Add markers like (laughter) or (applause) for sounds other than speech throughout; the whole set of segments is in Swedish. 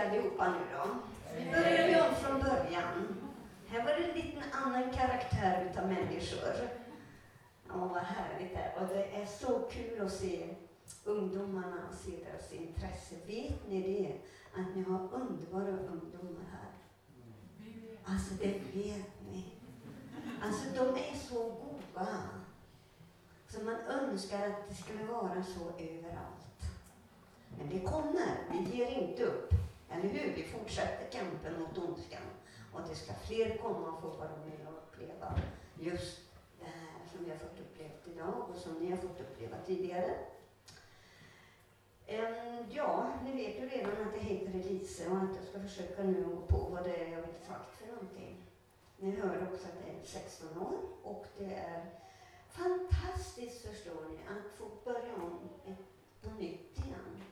allihopa nu då. Vi börjar ju om från början. Här var det en liten annan karaktär utav människor. Ja, vad härligt det är. Och det är så kul att se ungdomarna och se deras intresse. Vet ni det? Att ni har underbara ungdomar här. Alltså, det vet ni. Alltså, de är så goda. Så man önskar att det skulle vara så överallt. Men det kommer. Vi ger inte upp. Eller hur? Vi fortsätter kampen mot ondskan. Och det ska fler komma och få vara med och uppleva just det här som vi har fått uppleva idag och som ni har fått uppleva tidigare. Um, ja, ni vet ju redan att jag heter Elise och att jag ska försöka nu gå på vad det är jag vill sagt för någonting. Ni hör också att det är 16 år och det är fantastiskt, förstår ni, att få börja om på nytt igen.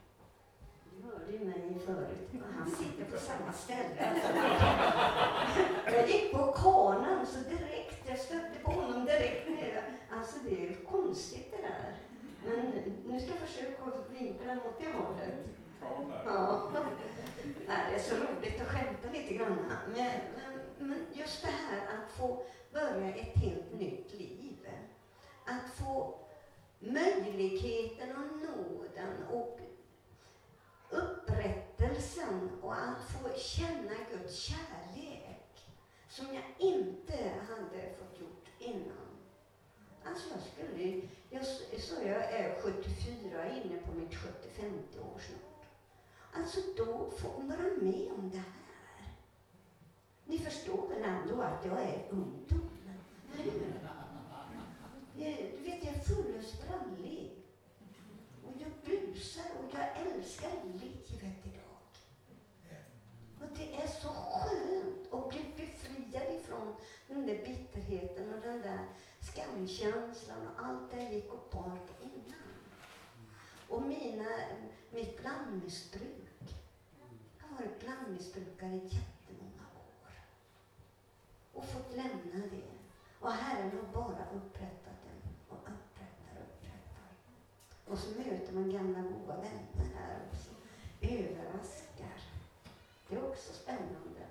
Du hörde ju mig förut, han sitter på samma ställe. Jag gick på kanan så direkt, jag stötte på honom direkt. Alltså det är konstigt det där. Men nu ska jag försöka vinkla åt det hållet. Ja. Det är så roligt att skämta lite grann. Men, men, men just det här att få börja ett helt nytt liv. Att få möjligheten och nåden och upprättelsen och att få känna Guds kärlek som jag inte hade fått gjort innan. Alltså jag skulle, jag, så jag är 74, inne på mitt 75 år snart. Alltså då får man vara med om det här. Ni förstår väl ändå att jag är ungdom? Eller hur? Du vet, jag är full och sprallig. Jag busar och jag älskar livet idag. Och det är så skönt att bli befriad ifrån den där bitterheten och den där skamkänslan och allt det jag gick och bar på innan. Och mina, mitt blandmissbruk. Jag har varit blandmissbrukare i jättemånga år. Och fått lämna det. Och Herren har bara upprättat den och upprättar och upprättar. Och så möter man gamla goda vänner här också. Överraskar. Det är också spännande.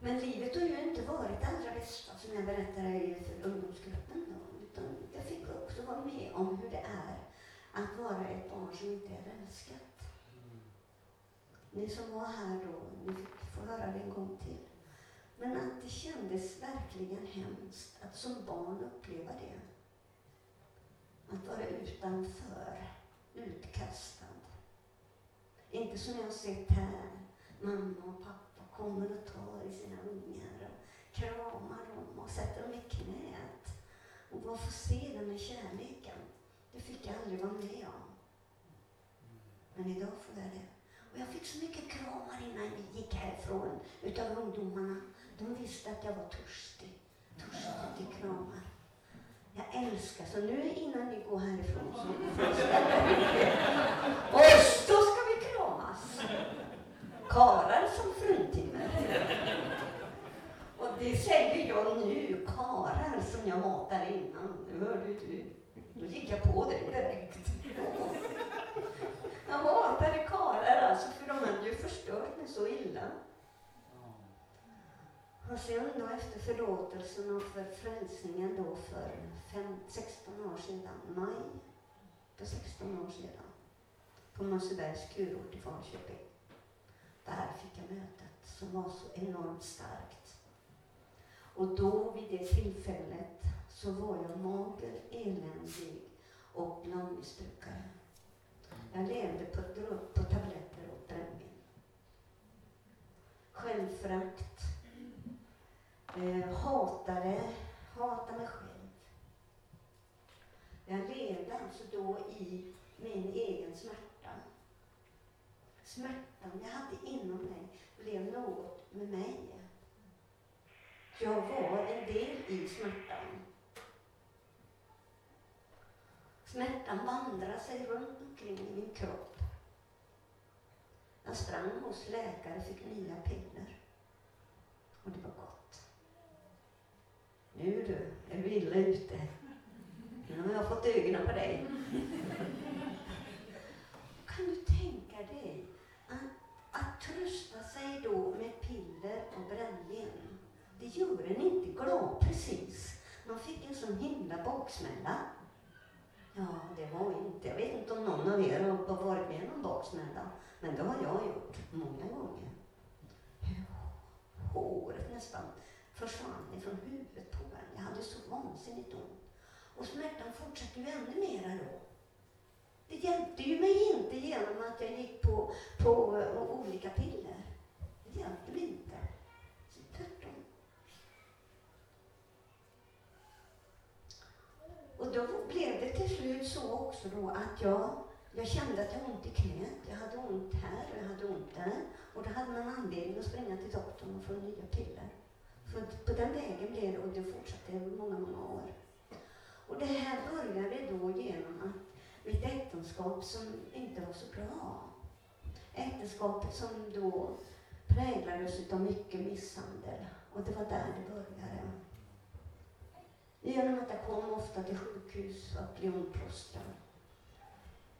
Men livet har ju inte varit alltså, det allra bästa som jag berättade för ungdomsgruppen då. Utan jag fick också vara med om hur det är att vara ett barn som inte är älskat. Ni som var här då, ni fick få höra det en gång till. Men att det kändes verkligen hemskt att som barn uppleva det. Att vara utanför, utkastad. Inte som jag har sett här, mamma och pappa kommer och tar i sina ungar och kramar dem och sätter dem i knät. Och bara få se den här kärleken. Det fick jag aldrig vara med om. Men idag får jag det. Och jag fick så mycket kramar innan vi gick härifrån utav ungdomarna. De visste att jag var törstig. Törstig till kramar. Jag älskar, så nu innan ni går härifrån så Och då ska vi kramas. Karar som fruntimmer. Och det säger jag nu, karar som jag matar innan. Det hörde du. Då gick jag på dig direkt. Jag matade karar alltså, för de hade ju förstört mig så illa. Och sen då efter förlåtelsen och för frälsningen då för fem, 16 år sedan, maj för 16 år sedan, på Mössebergs kurort i Falköping. Där fick jag mötet som var så enormt starkt. Och då vid det tillfället så var jag mager, eländig och blandmissbrukare. Jag levde på, på tabletter och brännvin. Självförakt, eh, hatade, hatade mig själv. Jag levde alltså då i min egen smärta. Smärtan jag hade inom mig blev något med mig. Jag var en del i smärtan. Smärtan vandrade sig runt omkring i min kropp. Jag sprang hos läkare och fick nya piller. Nu du, är du illa ute? Nu har jag fått ögonen på dig. Kan du tänka dig att, att trösta sig då med piller och brännvin? Det gör en inte glad precis. Man fick en sån himla baksmälla. Ja, det var inte. Jag vet inte om någon av er har varit med om baksmälla. Men det har jag gjort många gånger. Håret nästan försvann ifrån huvudet på en. Jag hade så vansinnigt ont. Och smärtan fortsatte ju ännu mera då. Det hjälpte ju mig inte genom att jag gick på, på uh, olika piller. Det hjälpte mig inte. Så tvärtom. Och då blev det till slut så också då att jag, jag kände att jag hade ont i knät. Jag hade ont här och jag hade ont där. Och då hade man anledning att springa till doktorn och få nya piller. För på den vägen blev det, och det fortsatte många, många år. Och det här började då genom att mitt äktenskap som inte var så bra. Äktenskapet som då präglades av mycket misshandel. Och det var där det började. Genom att jag kom ofta till sjukhus och blev omplåstrad.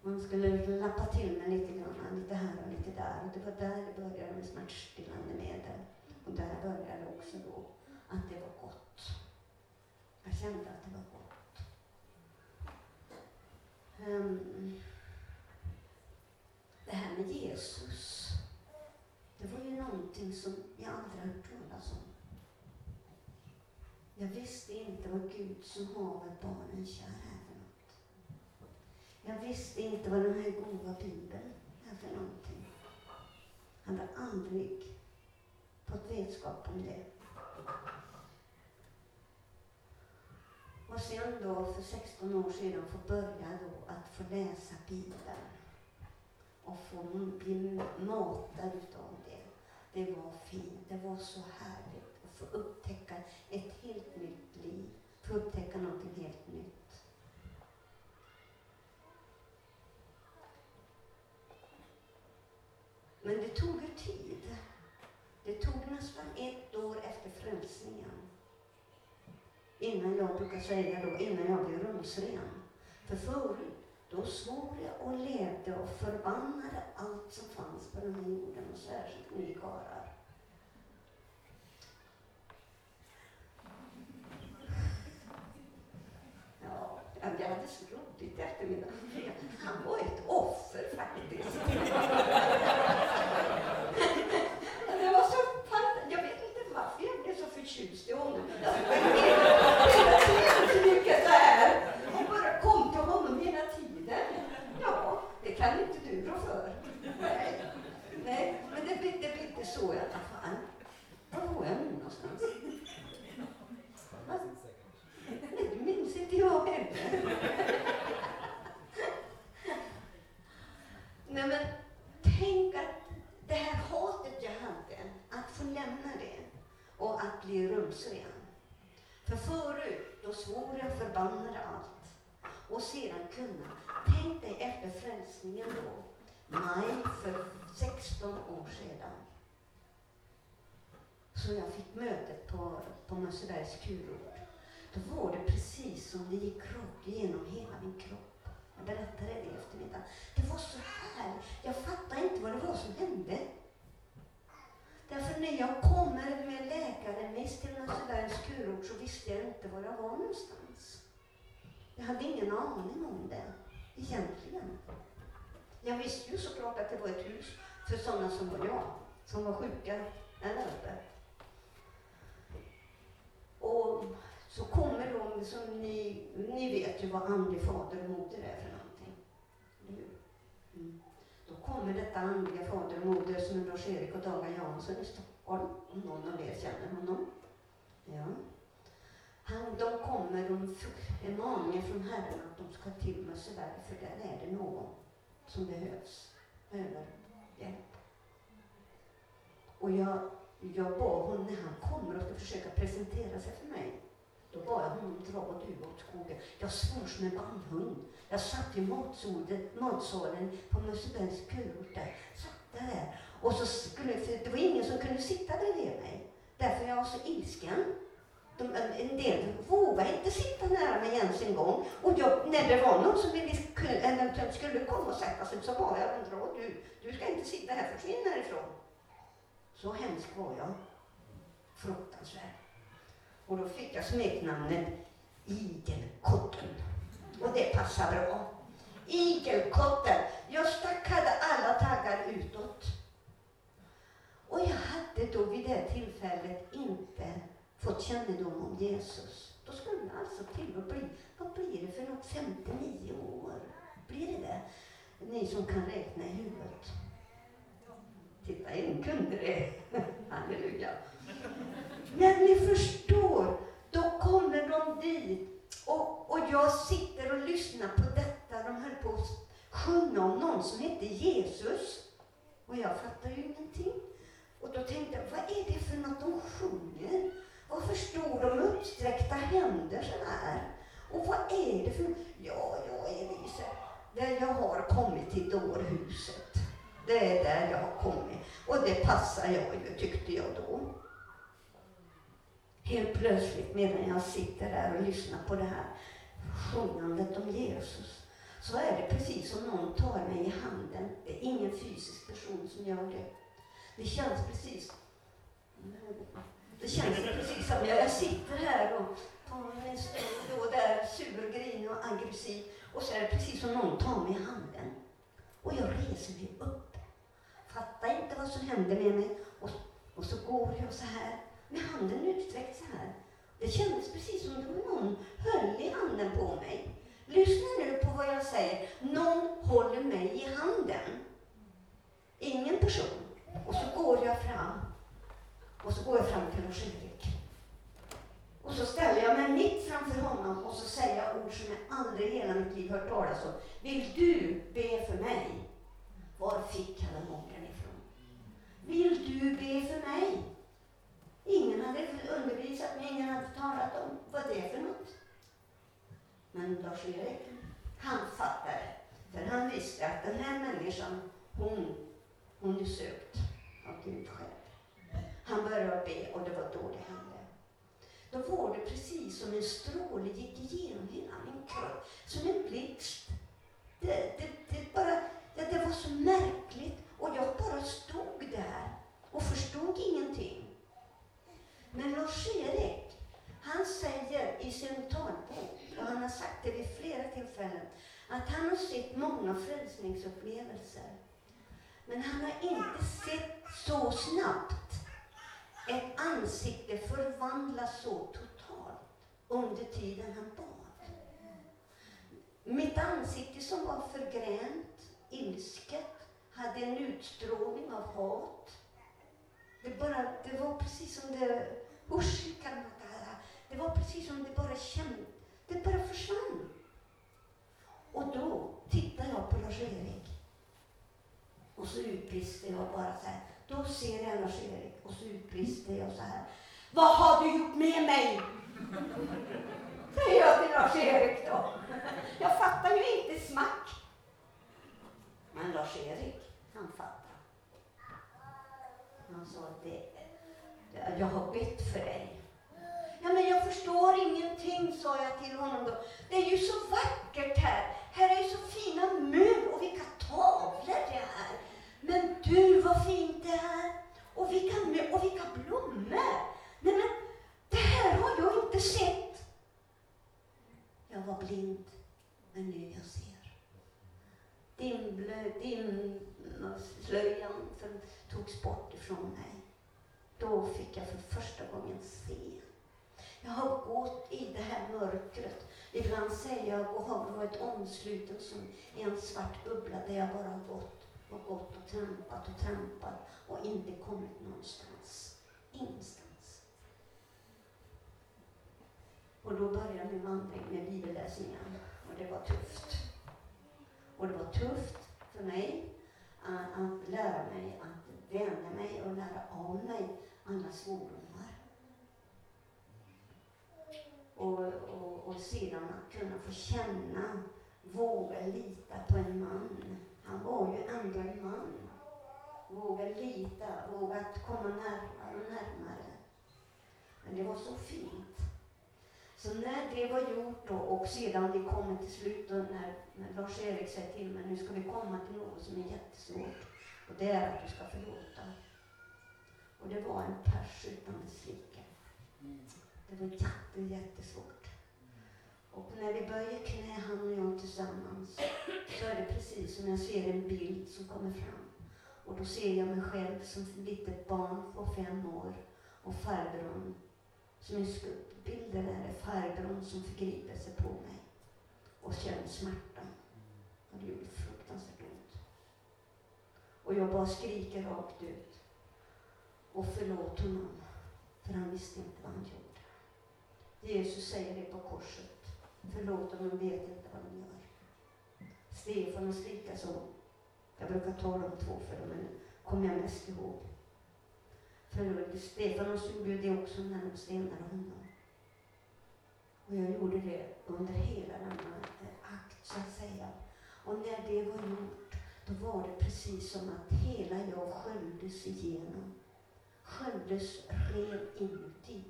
Man skulle lappa till mig lite grann, lite här och lite där. Och det var där det började med smärtstillande medel. Och där började också då att det var gott. Jag kände att det var gott. Um, det här med Jesus, det var ju någonting som jag aldrig hört talas om. Jag visste inte vad Gud som haver barnen kär är för något. Jag visste inte vad den här goda Bibeln är för någonting. Jag hade aldrig fått vetskap om det. Och sen då för 16 år sedan få börja då att få läsa Bibeln och få bli matad utav det. Det var fint, det var så härligt att få upptäcka ett helt nytt liv, få upptäcka någonting helt nytt. Men det tog ju tid. Det tog nästan ett år efter frälsningen innan jag brukar säga då, innan jag blev rumsren. För förut, då svor jag och levde och förbannade allt som fanns på den här jorden och särskilt ni karlar. Ja, jag hade så roligt i eftermiddag. Han var ett offer faktiskt. det var så Jag vet inte varför jag blev så förtjust i honom. kan inte du rå för. Nej, Nej men det blir, det blir inte så i alla fall. Var var jag nu någonstans? Va? Nej, det minns inte jag heller. Nej, men tänk att det här hatet jag hade, att få lämna det bli rumsren. För förut, då svor jag förbannade allt och sedan kunna. Tänk dig efter frälsningen då, maj för 16 år sedan. Så jag fick mötet på, på Mössebergs kurort. Då var det precis som det gick rakt igenom hela min kropp. Jag berättade det i eftermiddag. Det var så här. Jag fattade inte vad det var som hände. Därför när jag kommer med läkarremiss till Mössebergs kurort så visste jag inte var jag var någonstans. Jag hade ingen aning om det, egentligen. Jag visste ju såklart att det var ett hus för sådana som var jag, som var sjuka där uppe. Och så kommer de, som ni, ni vet ju vad andlig fader och moder är för något. Då kommer detta andliga fader och moder som är Lars-Erik och Daga Jansson i Stockholm, om någon av er känner honom. Ja. Han, de kommer, de är maningen från Herren att de ska till Mösseberg, för där är det någon som behövs, behöver hjälp. Och jag, jag bad honom, när han kommer och ska försöka presentera sig för mig, då bad jag honom dra du åt skogen. Jag svor som en bandhund. Jag satt i matsalen, matsalen på Mössebergs kurort där. Satt där. Och så skulle, det var ingen som kunde sitta bredvid mig. Därför jag var så ilsken. De, en del vågade inte sitta nära mig ens en gång. Och jag, när det var någon som eventuellt skulle komma och sätta sig så bad jag dra du, du ska inte sitta här, försvinn härifrån. Så hemsk var jag. Fruktansvärd. Och då fick jag smeknamnet Igelkotten. Och det passar bra. Igelkotten. Jag stackade alla taggar utåt. Och jag hade då vid det tillfället inte fått kännedom om Jesus. Då skulle jag alltså till och bli, vad blir det för något, 59 år? Blir det det? Ni som kan räkna i huvudet. Titta, en kunde det. (laughs) Halleluja. Men ni förstår, då kommer de dit och, och jag sitter och lyssnar på detta. De höll på att sjunga om någon som hette Jesus. Och jag fattar ju ingenting. Och då tänkte jag, vad är det för något de sjunger? Varför står de med uppsträckta händer så här? Och vad är det för Ja, ja, Elise, där jag har kommit till dårhuset. Det är där jag har kommit. Och det passar jag ju, tyckte jag då. Helt plötsligt, medan jag sitter där och lyssnar på det här sjungandet om Jesus, så är det precis som någon tar mig i handen. Det är ingen fysisk person som gör det. Det känns precis det känns precis som jag, jag sitter här och tar en stund och där surgrin och aggressiv och så är det precis som någon tar mig i handen. Och jag reser mig upp. Fattar inte vad som händer med mig. Och, och så går jag så här med handen utsträckt så här. Det kändes precis som det var någon höll i handen på mig. Lyssna nu på vad jag säger. Någon håller mig i handen. Ingen person. Och så går jag fram. Och så går jag fram till Lars-Erik. Och så ställer jag mig mitt framför honom och så säger jag ord som jag aldrig i hela mitt liv hört talas om. Vill du be för mig? Var fick han den ifrån? Vill du be för mig? Ingen hade undervisat mig, ingen hade talat om vad det är för något. Men Lars-Erik, han fattade. För han visste att den här människan, hon, hon är sökt av Gud själv. Han började be och det var då det hände. Då var det precis som en stråle gick igenom hela min kropp, som en blixt. Det, det, det, bara, det, det var så märkligt och jag bara stod där och förstod ingenting. Men Lars-Erik, han säger i sin talbok, och han har sagt det vid flera tillfällen, att han har sett många frälsningsupplevelser. Men han har inte sett så snabbt ett ansikte förvandlas så totalt under tiden han bad. Mitt ansikte som var förgränt, ilsket, hade en utstrålning av hat. Det, bara, det var precis som det, usch, det var precis som det bara kände, det bara försvann. Och då tittade jag på Lars-Erik. Och så utbrister jag bara så här, då ser jag Lars-Erik och så utbrister jag så här. Vad har du gjort med mig? Säger jag till Lars-Erik då. Jag fattar ju inte smack. Men Lars-Erik, han fattar. Han sa det, jag har bett för dig. Ja, men jag förstår ingenting, sa jag till honom då. Det är ju så vackert här. Här är ju så fina mur och vilka tavlor det är. Men du, vad fint det är! Och vilka, och vilka blommor! Nej men, det här har jag inte sett. Jag var blind, men nu jag ser. Dimslöjan togs bort ifrån mig. Då fick jag för första gången se. Jag har gått i det här mörkret. Ibland säger jag och har varit omsluten som en svart bubbla där jag bara har gått och gått och trampat och trampat och inte kommit någonstans. Ingenstans. Och då började min vandring med bibelläsningen och det var tufft. Och det var tufft för mig att, att lära mig att vänja mig och lära av mig alla svordomar. Och, och, och sedan att kunna få känna, våga lita på en man han var ju ändå en man. Våga lita, våga komma närmare och närmare. Men det var så fint. Så när det var gjort då, och sedan vi kommer till slut då, när, när Lars-Erik säger till mig, nu ska vi komma till något som är jättesvårt. Och det är att du ska förlåta. Och det var en pers utan dess like. Det var jätte, jättesvårt. Och när vi böjer knä, han och jag tillsammans, så är det precis som jag ser en bild som kommer fram. Och då ser jag mig själv som ett litet barn på fem år och farbrorn som är bilden är det farbrorn som förgriper sig på mig och känner smärta. Och det gjorde fruktansvärt ont. Och jag bara skriker rakt ut. Och förlåt honom, för han visste inte vad han gjorde. Jesus säger det på korset. Förlåt dem, de vet inte vad de gör. Stefan och Stefanos likaså. Jag brukar ta de två för dem, men kommer jag mest ihåg. För Stefanos gjorde det också när de stenade honom. Och jag gjorde det under hela denna eh, akt, så att säga. Och när det var gjort, då var det precis som att hela jag sköljdes igenom. Sköljdes ren inuti.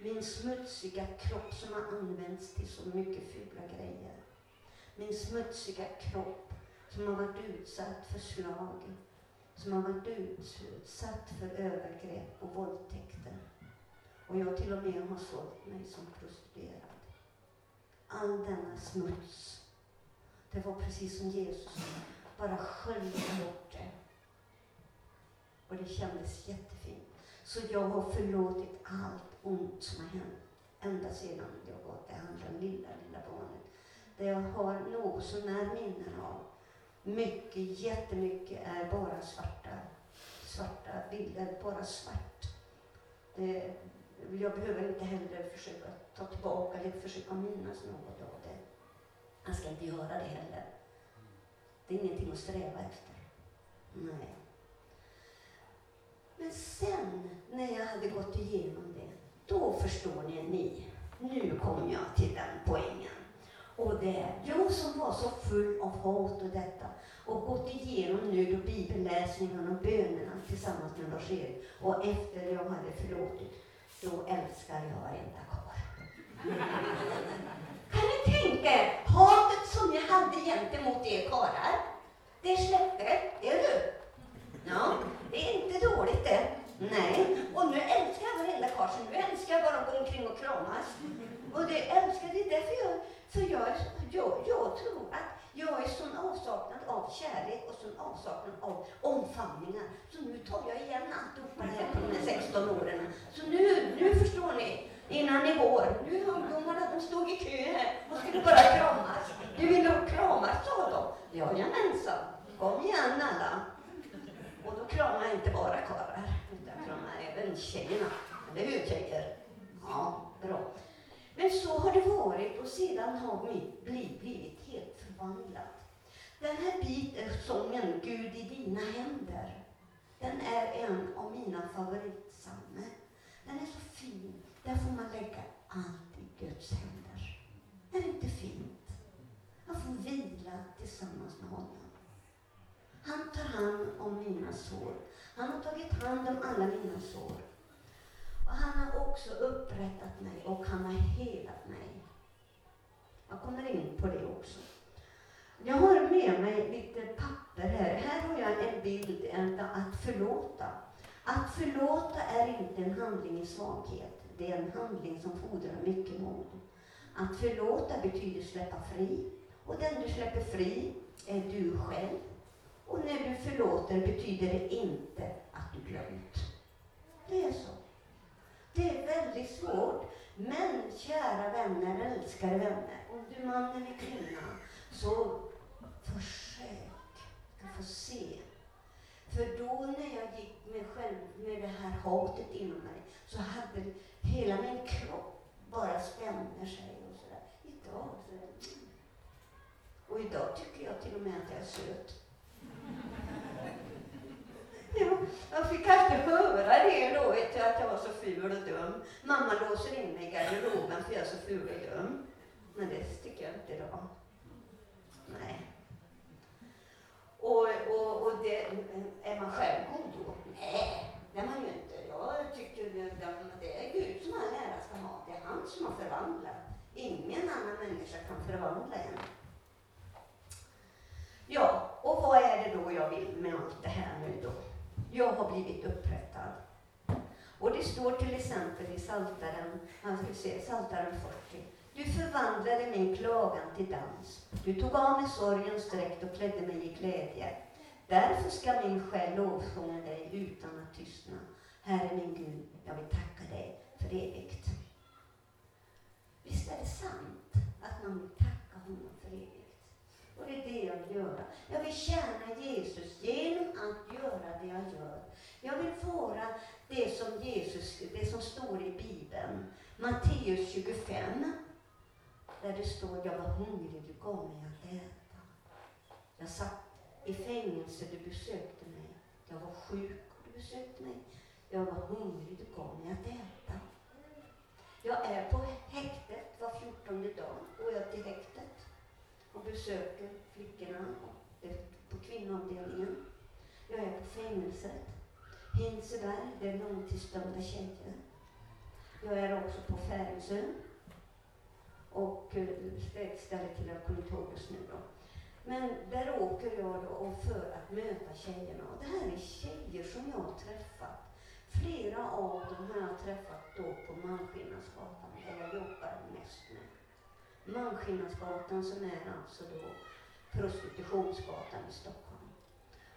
Min smutsiga kropp som har använts till så mycket fula grejer. Min smutsiga kropp som har varit utsatt för slag, som har varit utsatt för övergrepp och våldtäkter. Och jag till och med har sålt mig som prostituerad. All denna smuts, det var precis som Jesus bara sköljde bort det. Och det kändes jättefint. Så jag har förlåtit allt ont som har hänt ända sedan jag var det andra lilla, lilla barnet. Det jag har något sånär minnen av. Mycket, jättemycket är bara svarta, svarta bilder, bara svart. Det, jag behöver inte heller försöka ta tillbaka eller försöka minnas något av det. Jag ska inte göra det heller. Det är ingenting att sträva efter. Nej. Men sen, när jag hade gått igenom det, då förstår ni, ni, nu kom jag till den poängen. Och det är jag som var så full av hat och detta och gått igenom nu då bibelläsningen och bönerna tillsammans med Lars-Erik och efter jag hade förlåtit, då älskar jag varenda (laughs) karl. kan ni tänka er hatet som jag hade gentemot er karlar? Det släppte, är du? Ja, det är inte dåligt det. Nej, och nu älskar jag varenda karl, så nu älskar jag bara att gå omkring och kramas. Och det älskar det är därför jag, för jag, jag, jag tror att jag är sån avsaknad av kärlek och sån avsaknad av omfamningar. Så nu tar jag igen alltihopa det här på de här 16 åren. Så nu, nu förstår ni, innan ni går. Nu ungdomarna, de stod i kö här och skulle bara kramas. Du vill ha kramas, sa de. Jajamensan. Kom igen alla. Och då kramar jag inte bara karl kramar tjejerna. Eller hur tjejer? Ja, bra. Men så har det varit och sedan har mitt liv blivit helt förvandlat. Den här biten, eh, sången Gud i dina händer, den är en av mina favoritpsalmer. Den är så fin. Där får man lägga allt i Guds händer. Är det inte fint? Man får vila tillsammans med honom. Han tar hand om mina sår. Han har tagit hand om alla mina sår. Och han har också upprättat mig och han har helat mig. Jag kommer in på det också. Jag har med mig lite papper här. Här har jag en bild att förlåta. Att förlåta är inte en handling i svaghet. Det är en handling som fordrar mycket mod. Att förlåta betyder släppa fri. Och den du släpper fri är du själv. Och när du förlåter betyder det inte att du glömt. Det är så. Det är väldigt svårt. Men kära vänner, älskade vänner, om du man eller kvinna, så försök att få se. För då när jag gick med, själv, med det här hatet inom mig, så hade hela min kropp bara spänner sig och sådär. Idag så Och idag tycker jag till och med att jag är söt. Ja, jag fick alltid höra det då, vet jag, att jag var så ful och dum. Mamma låser in mig i garderoben för jag är så ful och dum. Men det tycker jag inte idag. Nej. Och, och, och det, är man själv god då? Nej, det är man ju inte. Jag tycker att det är Gud som all ära ska ha. Det är han som har förvandlat. Ingen annan människa kan förvandla en. Ja, och vad är det då jag vill med allt det här nu då? Jag har blivit upprättad. Och det står till exempel i Psaltaren, man ska se, Saltaren 40. Du förvandlade min klagan till dans. Du tog av mig sorgens dräkt och klädde mig i glädje. Därför ska min själ lovsjunga dig utan att tystna. Herre min Gud, jag vill tacka dig för evigt. Visst är det sant att man vill tacka? Och det det jag vill göra. Jag vill tjäna Jesus genom att göra det jag gör. Jag vill vara det som Jesus, det som står i Bibeln. Matteus 25. Där det står, jag var hungrig, du gav mig att äta. Jag satt i fängelse, du besökte mig. Jag var sjuk och du besökte mig. Jag var hungrig, du gav mig att äta. Jag är på häktet var fjortonde dag. Går jag till häktet och besöker flickorna eh, på kvinnoavdelningen. Jag är på fängelset. Hinseberg, det är långtidsdömda tjejer. Jag är också på Färingsö. Och eh, ett ställe till, jag kommer inte ihåg just nu då. Men där åker jag då för att möta tjejerna. Och det här är tjejer som jag har träffat. Flera av dem har jag träffat då på Malmskillnadsgatan, där jag jobbar mest med. Malmskillnadsgatan som är alltså då prostitutionsgatan i Stockholm.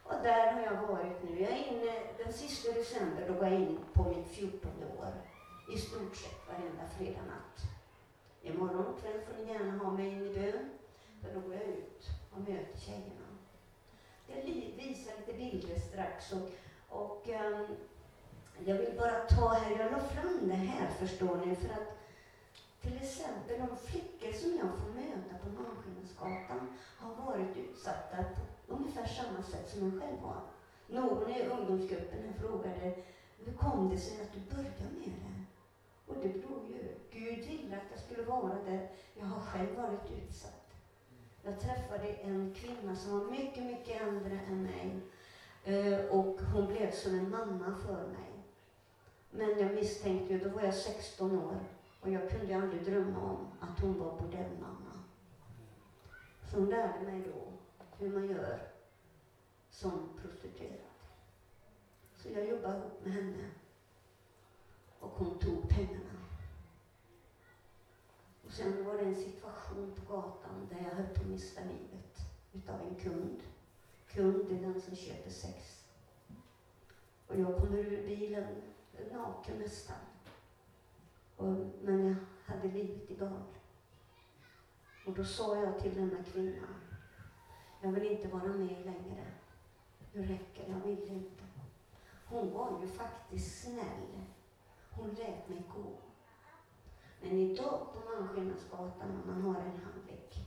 Och där har jag varit nu. Jag är inne, den sista december, då går jag in på mitt 14 år. I stort sett varenda fredag natt. Imorgon kväll får ni gärna ha mig in i bön, för då går jag ut och möter tjejerna. Jag visar lite bilder strax och, och um, jag vill bara ta här, jag la fram det här förstår ni, för att till exempel de flickor som jag får möta på Malmskillnadsgatan har varit utsatta på ungefär samma sätt som jag själv var. Någon i ungdomsgruppen frågade, hur kom det sig att du började med det? Och det beror ju, Gud ville att jag skulle vara där. Jag har själv varit utsatt. Jag träffade en kvinna som var mycket, mycket äldre än mig. Eh, och hon blev som en mamma för mig. Men jag misstänkte ju, då var jag 16 år och jag kunde aldrig drömma om att hon var bordellmamma. Så hon lärde mig då hur man gör som prostituerad. Så jag jobbade ihop med henne. Och hon tog pengarna. Och sen var det en situation på gatan där jag höll på att mista livet utav en kund. Kund är den som köper sex. Och jag kommer ur bilen naken nästan. Och, men jag hade livet i behåll. Och då sa jag till denna kvinna, jag vill inte vara med längre. Nu räcker det, jag vill inte. Hon var ju faktiskt snäll. Hon lät mig gå. Men idag på Malmskillnadsgatan, när man har en handvick,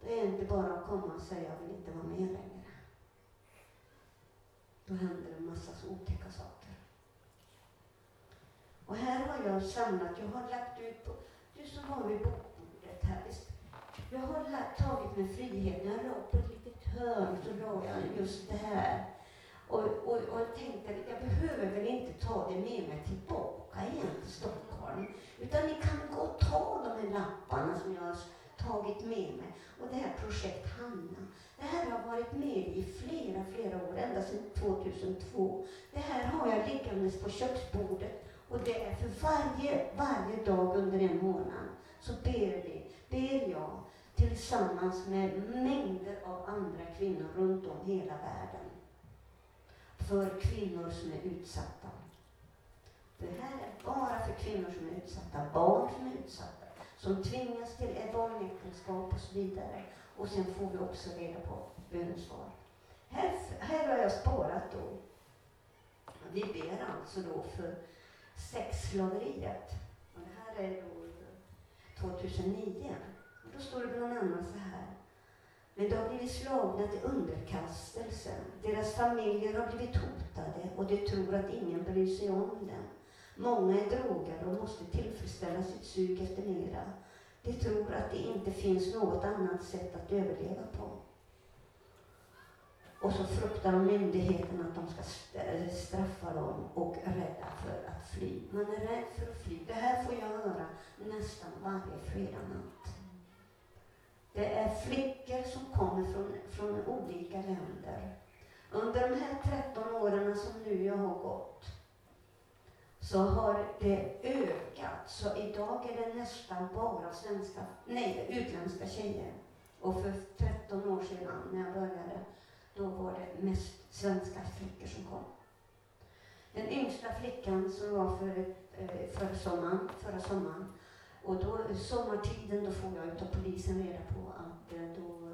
det är inte bara att komma och säga jag vill inte vara med längre. Då händer det en massa otäcka saker. Och här har jag samlat, jag har lagt ut på, du som var vid bokbordet här, visst? Jag har lagt, tagit mig friheten, jag la på ett litet hörn så la jag just det här. Och, och, och jag tänkte, jag behöver väl inte ta det med mig tillbaka igen till Stockholm. Utan ni kan gå och ta de här lapparna som jag har tagit med mig. Och det här projekt Hanna. Det här har varit med i flera, flera år, ända sedan 2002. Det här har jag liggandes på köksbordet och det är för varje, varje dag under en månad så ber vi, ber jag tillsammans med mängder av andra kvinnor runt om hela världen för kvinnor som är utsatta. Det här är bara för kvinnor som är utsatta, barn som är utsatta, som tvingas till barnäktenskap och så vidare. Och sen får vi också reda på bönesvar. Här, här har jag sparat då. Vi ber alltså då för sexslaveriet. Och det här är då 2009. Och då står det bland annat så här. Men de har blivit slagna till underkastelse. Deras familjer har blivit hotade och de tror att ingen bryr sig om dem. Många är drogade och måste tillfredsställa sitt sug efter mera. De tror att det inte finns något annat sätt att överleva på. Och så fruktar de myndigheten att de ska eh, straffa dem och rädda för att fly. Man är rädd för att fly. Det här får jag höra nästan varje fredag natt. Det är flickor som kommer från, från olika länder. Under de här 13 åren som nu jag har gått så har det ökat. Så idag är det nästan bara svenska, nej, utländska tjejer. Och för 13 år sedan när jag började, då var det mest svenska flickor som kom. Den yngsta flickan som var för, för förra, sommaren, förra sommaren, och då, eh, sommartiden då får jag utav polisen reda på att eh, då,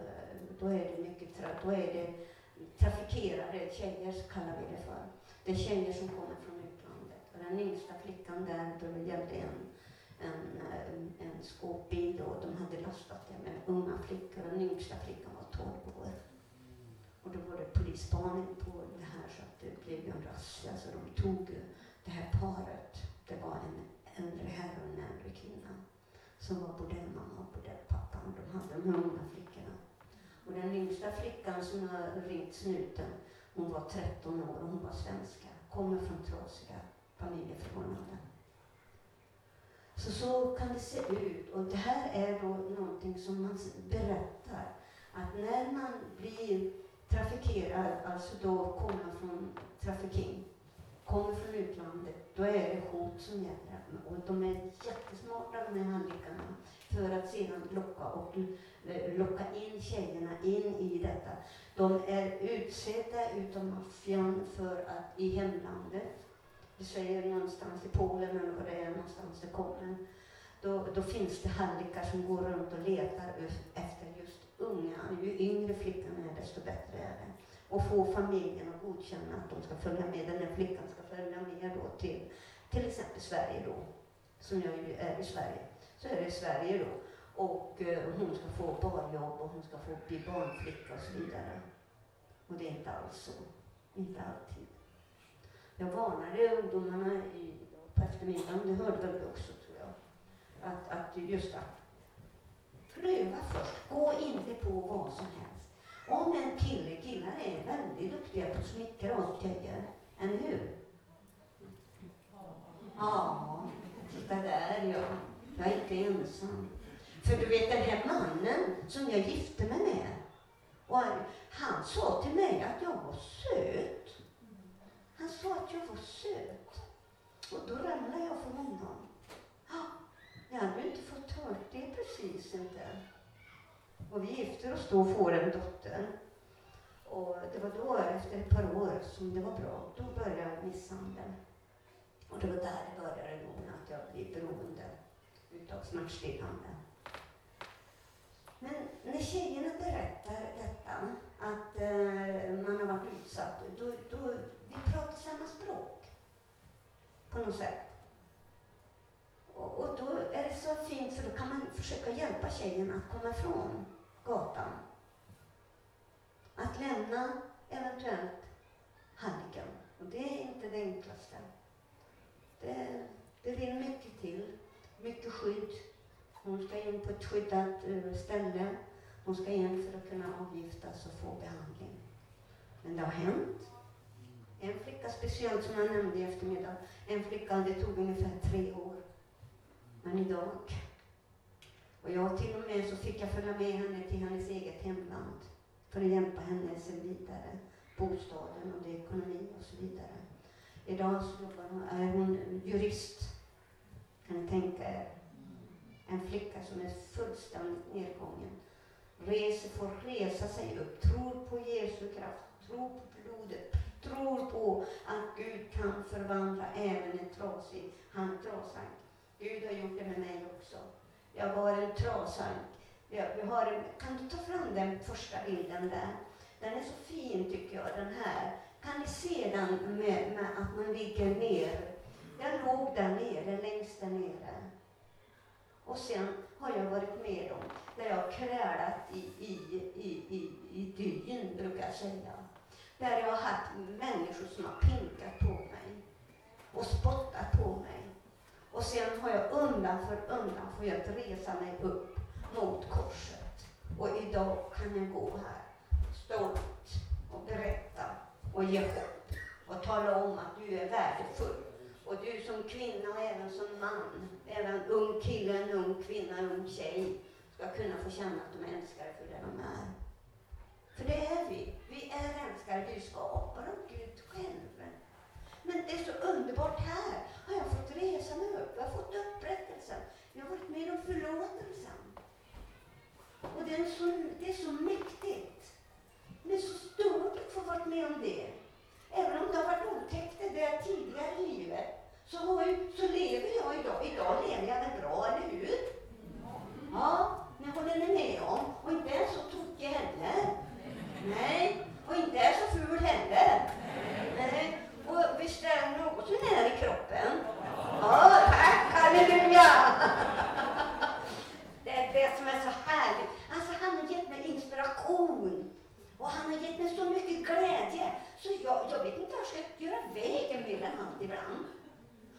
då är det mycket, då är det trafikerade tjejer, kallar vi det för. Det är tjejer som kommer från utlandet. Och den yngsta flickan där, då det gällde en, en, en, en skåpbil och de hade lastat det med unga flickor. Den yngsta flickan var 12 år. Och då var det polisspaning på det här så att det blev en razzia. Så alltså, de tog det här paret. Det var en äldre herre och en äldre kvinna som var bordellmamma och bordellpappa. De hade de här unga flickorna. Och den yngsta flickan som har ringt snuten, hon var 13 år och hon var svenska. Kommer från trasiga familjeförhållanden. Så så kan det se ut. Och det här är då någonting som man berättar. Att när man blir trafikerar, alltså då kommer från trafiking, kommer från utlandet, då är det hot som gäller. Och de är jättesmarta de här handlickarna för att sedan locka och eh, locka in tjejerna in i detta. De är utsedda utav maffian för att i hemlandet, vi säger någonstans i Polen eller vad det är någonstans det kommer, då, då finns det hallickar som går runt och letar efter just unga. Ju yngre flickan är, desto bättre är det. Och få familjen att godkänna att de ska följa med, den här flickan ska följa med då till till exempel Sverige då, som jag ju är i Sverige, så är det i Sverige då. Och eh, hon ska få barnjobb och hon ska få bli barnflicka och så vidare. Och det är inte alls så. Inte alltid. Jag varnade ungdomarna i, på eftermiddagen, det hörde väl du också tror jag, att, att just att pröva först. Gå inte på vad som helst. Om en kille, killar är väldigt duktiga på att smickra åt tjejer, eller hur? Ja, titta där ja. Jag är inte ensam. För du vet den här mannen som jag gifte mig med, och han, han sa till mig att jag var söt. Han sa att jag var söt. Och då ramlade jag för honom. Jag hade ju inte fått hört det precis inte. Och vi gifter oss då och får en dotter. Och det var då, efter ett par år, som det var bra. Då började misshandeln. Och det var där det började då att jag blev beroende utav smärtstillande. Men när tjejerna berättar detta, att eh, man har varit utsatt, då, då vi pratar samma språk. På något sätt. Och, och då är det så fint, för då kan man försöka hjälpa tjejen att komma ifrån gatan. Att lämna eventuellt hallicken. Och det är inte det enklaste. Det, det vill mycket till. Mycket skydd. Hon ska in på ett skyddat eh, ställe. Hon ska in för att kunna avgiftas och få behandling. Men det har hänt. En flicka speciellt som jag nämnde i eftermiddag. En flicka, det tog ungefär tre år. Men idag. Och jag till och med så fick jag följa med henne till hennes eget hemland. För att hjälpa henne sen vidare. Bostaden och det ekonomi och så vidare. Idag så är hon jurist. Kan ni tänka er? En flicka som är fullständigt nedgången. Reser, får resa sig upp, tror på Jesu kraft, tror på blodet, tror på att Gud kan förvandla även en trasig handtrasank. Gud har gjort det med mig också. Jag var en trasa. Jag, vi har en, kan du ta fram den första bilden där? Den är så fin tycker jag, den här. Kan ni se den med, med att man ligger ner? Jag låg där nere, längst där nere. Och sen har jag varit med om där jag har krälat i, i, i, i, i dyn, brukar jag säga. Där jag har haft människor som har pinkat på mig och spottat på mig. Och sen har jag undan för undan fått resa mig upp mot korset. Och idag kan jag gå här stolt och berätta och ge hopp och tala om att du är värdefull. Och du som kvinna och även som man, även ung kille, en ung kvinna, en ung tjej ska kunna få känna att de är älskade för det de är. För det är vi. Vi är älskade, vi är skapade av Gud själv. Men det är så underbart här. Har jag resa mig upp. Jag har fått upprättelsen. Jag har varit med om förlåtelsen. Och det är, så, det är så mäktigt. Det är så stort att få vara med om det. Även om det har varit otäckt det tidigare i livet, så, har så lever jag idag. Idag lever jag väl bra, eller hur? Ja, ni håller ni med om. Och inte är så tokig heller. Nej, och inte är så ful heller. Nej. Och visst är han något sånär i kroppen? Ja, tack, halleluja! Det är det som är så härligt. Alltså, han har gett mig inspiration. Och han har gett mig så mycket glädje. Så jag, jag vet inte vad jag ska göra vägen med han ibland.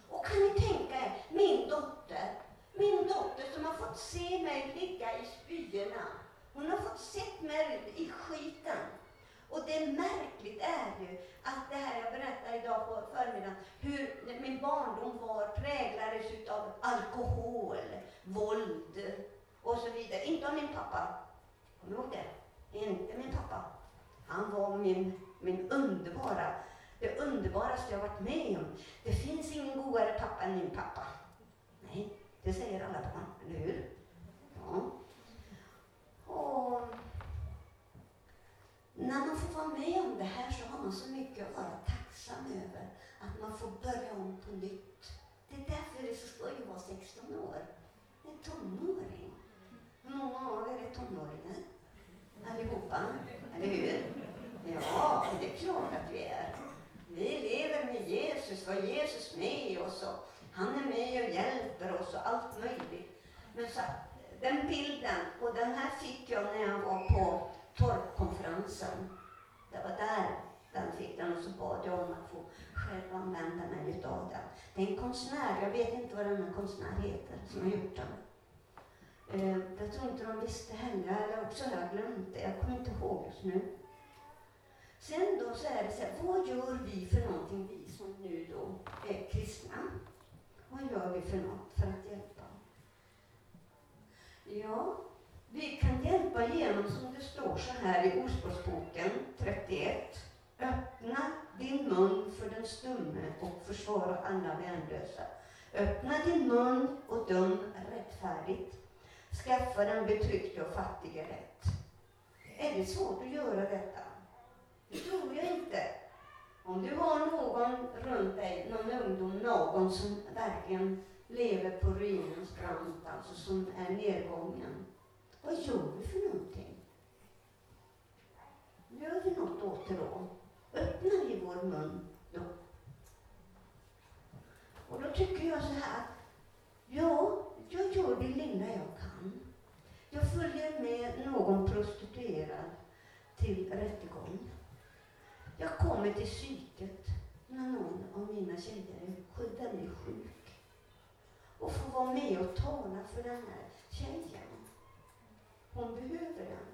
Och kan ni tänka er, min dotter, min dotter som har fått se mig ligga i spyorna. Hon har fått se mig i skiten. Och det märkligt är ju att det här jag berättade idag på förmiddagen, hur min barndom var präglades utav alkohol, våld och så vidare. Inte av min pappa. Kom ihåg det? Inte min pappa. Han var min, min underbara, det underbaraste jag varit med om. Det finns ingen godare pappa än min pappa. Nej, det säger alla barn, eller hur? Ja. Och när man får vara med om det här så har man så mycket att vara tacksam över. Att man får börja om på nytt. Det är därför det är så skoj att vara 16 år. Det är tonåring. Hur många av er är tonåringar? Allihopa, eller hur? Ja, det är klart att vi är. Vi lever med Jesus, var Jesus med oss och han är med och hjälper oss och allt möjligt. Men så, den bilden, och den här fick jag när jag var på torpkonferensen. Det var där den fick den och så bad jag om att få själv använda mig utav den. Det är en konstnär, jag vet inte vad denna konstnär heter, som har gjort den. Eh, jag tror inte de visste heller, eller också har jag glömt det, jag kommer inte ihåg just nu. Sen då så är det så här, vad gör vi för någonting, vi som nu då är kristna? Vad gör vi för något för att hjälpa? Ja, vi kan hjälpa genom, som det står så här i Ordspråksboken 31. Öppna din mun för den stumme och försvara alla värnlösa. Öppna din mun och döm rättfärdigt. Skaffa den betryckte och fattige rätt. Är det svårt att göra detta? Det tror jag inte. Om du har någon runt dig, någon ungdom, någon som verkligen lever på ruinens brant, alltså som är nedgången. Vad gör vi för någonting? Gör vi något åt det då? Öppnar vi vår mun då? Och då tycker jag så här, ja, jag gör det lilla jag kan. Jag följer med någon prostituerad till rättegång. Jag kommer till psyket när någon av mina tjejer är väldigt sjuk och får vara med och tala för den här tjejen. Hon behöver den.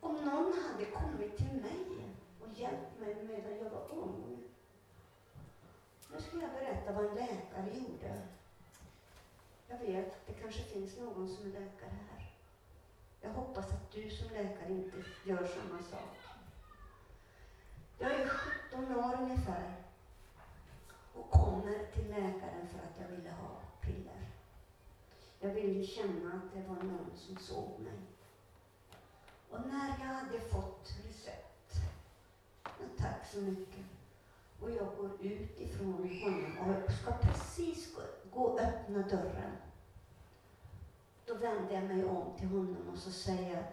Om någon hade kommit till mig och hjälpt mig medan jag var ung. Nu ska jag berätta vad en läkare gjorde. Jag vet att det kanske finns någon som är läkare här. Jag hoppas att du som läkare inte gör samma sak. Jag är 17 år ungefär och kommer till läkaren för att jag ville ha piller. Jag ville känna att det var någon som såg mig. Och när jag hade fått recept, tack så mycket, och jag går ut ifrån honom och ska precis gå, gå och öppna dörren. Då vänder jag mig om till honom och så säger jag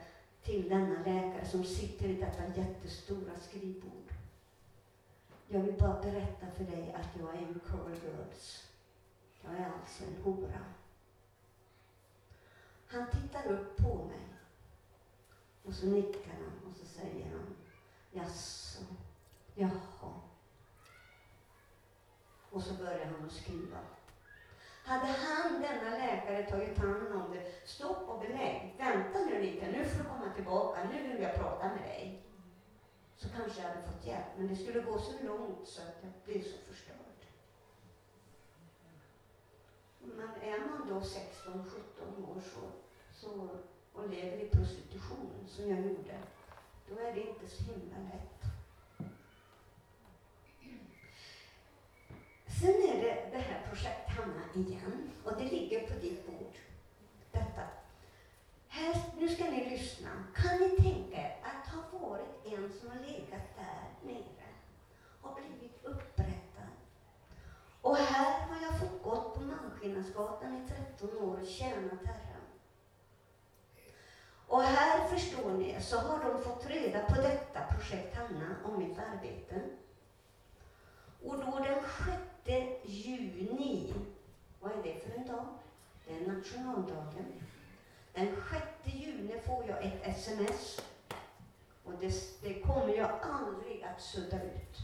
till denna läkare som sitter i detta jättestora skrivbord. Jag vill bara berätta för dig att jag är en curl girls. Jag är alltså en hora. Han tittar upp på mig. Och så nickar han och så säger han, jaså, jaha. Och så började han att skriva. Hade han, denna läkare, tagit hand om det, stopp och belägg, vänta nu lite, nu får du komma tillbaka, nu vill jag prata med dig. Så kanske jag hade fått hjälp, men det skulle gå så långt så att jag blev så förstörd. Men är man då 16, 17 år så, så, och lever i prostitution, som jag gjorde, då är det inte så himla lätt. Sen är det det här projekt Hanna igen. Och det ligger på ditt bord. Detta. Här, nu ska ni lyssna. Kan ni tänka er att ha varit en som har legat där nere och blivit upprättad? Och här har jag fått gått på Malmskillnadsgatan i 13 år och tjänat Herren. Och här, förstår ni, så har de fått reda på detta projekt Hanna och mitt arbete. Och då den 6 juni, vad är det för en dag? Det är nationaldagen. Den 6 juni får jag ett sms. Och det, det kommer jag aldrig att sudda ut.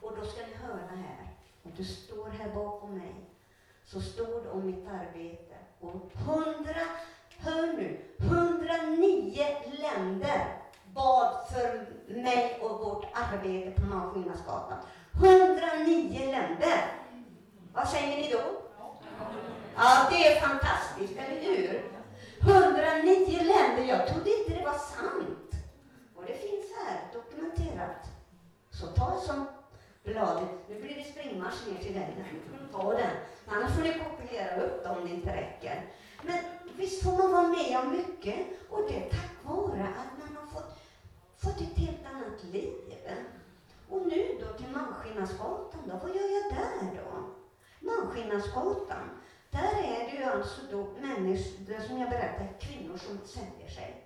Och då ska ni höra här. Och det står här bakom mig. Så står det om mitt arbete. Och hundra, hör nu, 109 länder bad för mig och vårt arbete på Malmskillnadsgatan. 109 länder. Vad säger ni då? Ja, det är fantastiskt, eller hur? 109 länder. Jag trodde inte det var sant. Och det finns här dokumenterat. Så ta som bladet. Nu blir det springmarsch ner till den. Ta den. Annars får ni kopiera upp det om det inte räcker. Men visst får man vara med om mycket. Och det är tack vare att man har fått, fått ett helt annat liv. Och nu då till Malmskillnadsgatan då, vad gör jag där då? Malmskillnadsgatan, där är det ju alltså då människor, som jag berättade, kvinnor som säljer sig.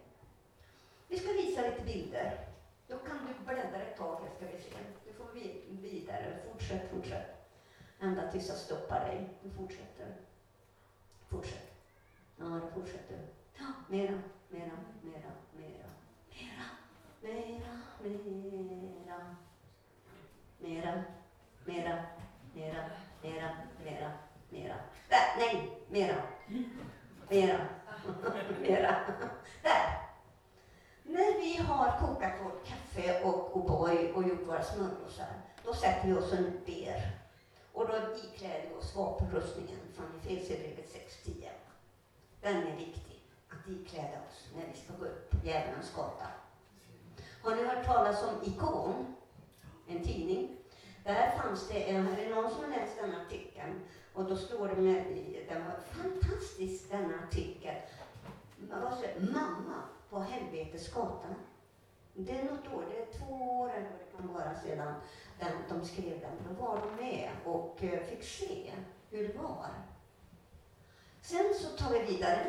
Vi ska visa lite bilder. Då kan du bläddra ett tag, ska vi se. Du får vi vidare, fortsätt, fortsätt. Ända tills jag stoppar dig. Du fortsätter. Fortsätt. Ja, det fortsätter. Ja, mera, mera, mera, mera, mera, mera, mera. Mera, mera, mera, mera, mera, mera. mera. Där, nej, mera. Mera. (laughs) mera. Där. När vi har kokat vårt kaffe och O'boy och gjort våra smörgåsar, då sätter vi oss och ber. Och då ikläder vi oss vapenrustningen från Efesierbrevet 6.10. Den är viktig att ikläda oss när vi ska gå upp djävulens gata. Har ni hört talas om ikon? En tidning. Där fanns det en, är det någon som har läst den artikeln? Och då står det med, den var fantastisk den artikel. Mamma på Helvetesgatan. Det är något år, det är två år eller vad det kan vara sedan den, de skrev den. Då var de med och eh, fick se hur det var. Sen så tar vi vidare.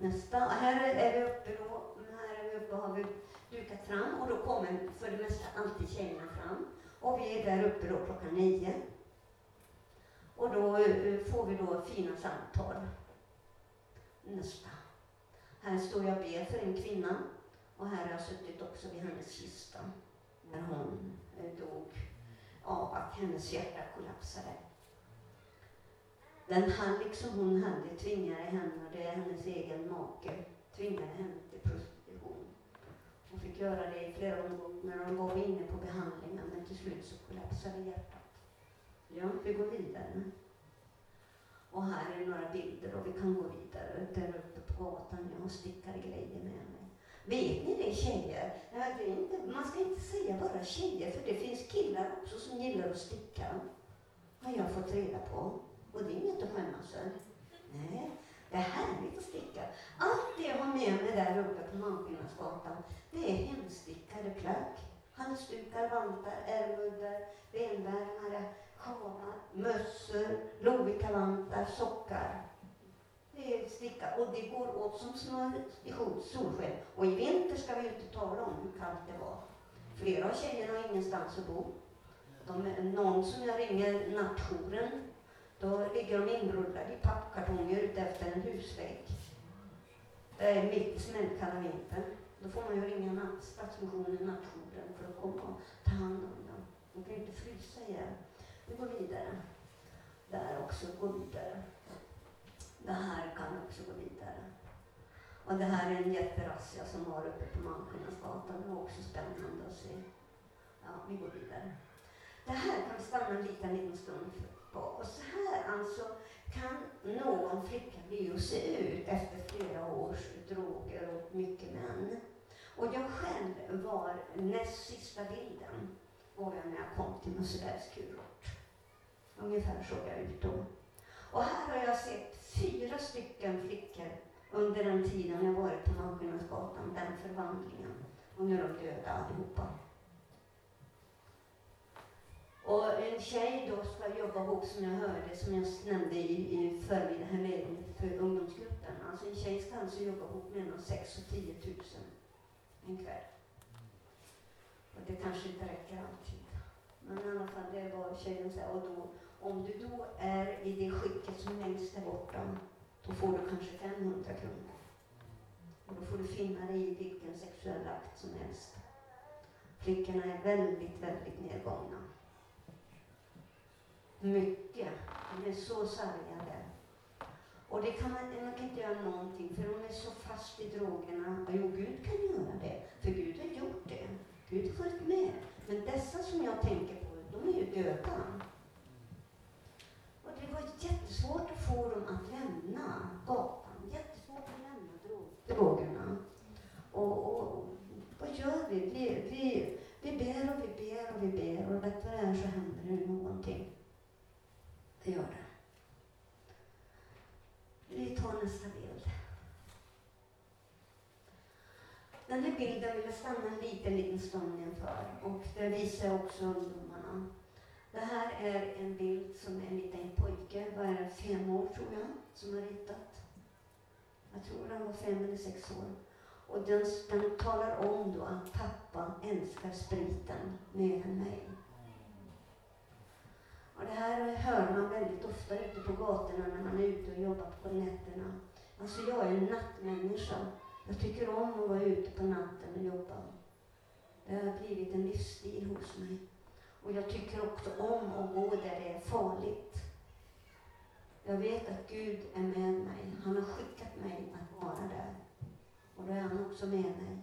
Nästa, här är vi uppe då, här är vi uppe har vi dukat fram och då kommer för det mesta alltid tjejerna fram. Och vi är där uppe då klockan nio. Och då eh, får vi då fina samtal. Nästa. Här står jag och ber för en kvinna. Och här har jag suttit också vid hennes kista när hon eh, dog av att hennes hjärta kollapsade. Den hallick som hon hade tvingade henne, och det är hennes egen make, tvingade henne till prostitution. Hon fick göra det i flera omgångar när de var inne på behandlingen, men till slut så kollapsade hjärtat. Ja, vi går vidare. Och här är några bilder och vi kan gå vidare. Där uppe på gatan, jag har stickade grejer med mig. Vet ni det tjejer? Det inte, man ska inte säga bara tjejer, för det finns killar också som gillar att sticka. Har jag fått reda på. Och det är inget att skämmas över. Nej, det är härligt att sticka. Allt det jag har med mig där uppe på Malmskillnadsgatan, det är hemstickade plagg. Halsdukar, vantar, ärmuddar, renvärmare, sjalar, mössor, Lovikkavantar, sockar. Det är stickat och det går åt som smör i solsken. Och i vinter ska vi inte tala om hur kallt det var. Flera av tjejerna har ingenstans att bo. De, någon som jag ringer nattjouren då ligger de inrullade i pappkartonger utefter en husvägg. Det är mitt i smällkalla vintern. Då får man ju ringa Stadsmissionen, nattjouren, för att komma och ta hand om dem. De kan ju inte frysa ihjäl. Vi går vidare. Där också, gå vidare. Det här kan också gå vidare. Och det här är en jätterazzia som var uppe på Malmskillnadsgatan. Det var också spännande att se. Ja, vi går vidare. Det här kan vi stanna en liten, liten stund på. Och så här alltså kan någon flicka bli och se ut efter flera års droger och mycket män. Och jag själv var näst sista bilden var jag när jag kom till Musebergs kurort. Ungefär såg jag ut då. Och här har jag sett fyra stycken flickor under den tiden jag varit på Malmskillnadsgatan, den förvandlingen. Och nu är de döda allihopa. Och en tjej då ska jobba ihop, som jag hörde, som jag nämnde i, i förmiddag, här för ungdomsgruppen. Alltså en tjej ska alltså jobba ihop mellan 6 och 10 000 en kväll. Och det kanske inte räcker alltid. Men i alla fall, det var tjejen sa. Och då, om du då är i det skicket som längst där borta, då får du kanske 500 kronor. Och då får du finna dig i vilken sexuell akt som helst. Flickorna är väldigt, väldigt nedgångna. Mycket. De är så sargade. Och det kan man, man kan inte göra någonting, för de är så fast i drogerna. Jo, Gud kan göra det, för Gud har gjort det. Gud har följt med. Men dessa som jag tänker på, de är ju döda. Och det var jättesvårt att få dem att lämna gatan. Jättesvårt att lämna drogerna. Och, och vad gör vi? Vi, vi? vi ber och vi ber och vi ber och detta vad det är så händer det någonting. Det gör det. Vi tar nästa bild. Den här bilden vill jag stanna en liten, liten stund inför. Och det visar också ungdomarna. Det här är en bild som en liten pojke, vad är det, fem år tror jag, som har ritat. Jag tror han var fem eller sex år. Och den, den talar om då att pappa älskar spriten mer än mig. Det här hör man väldigt ofta ute på gatorna när man är ute och jobbar på nätterna. Alltså jag är en nattmänniska. Jag tycker om att vara ute på natten och jobba. Det har blivit en livsstil hos mig. Och jag tycker också om att gå där det är farligt. Jag vet att Gud är med mig. Han har skickat mig att vara där. Och då är han också med mig.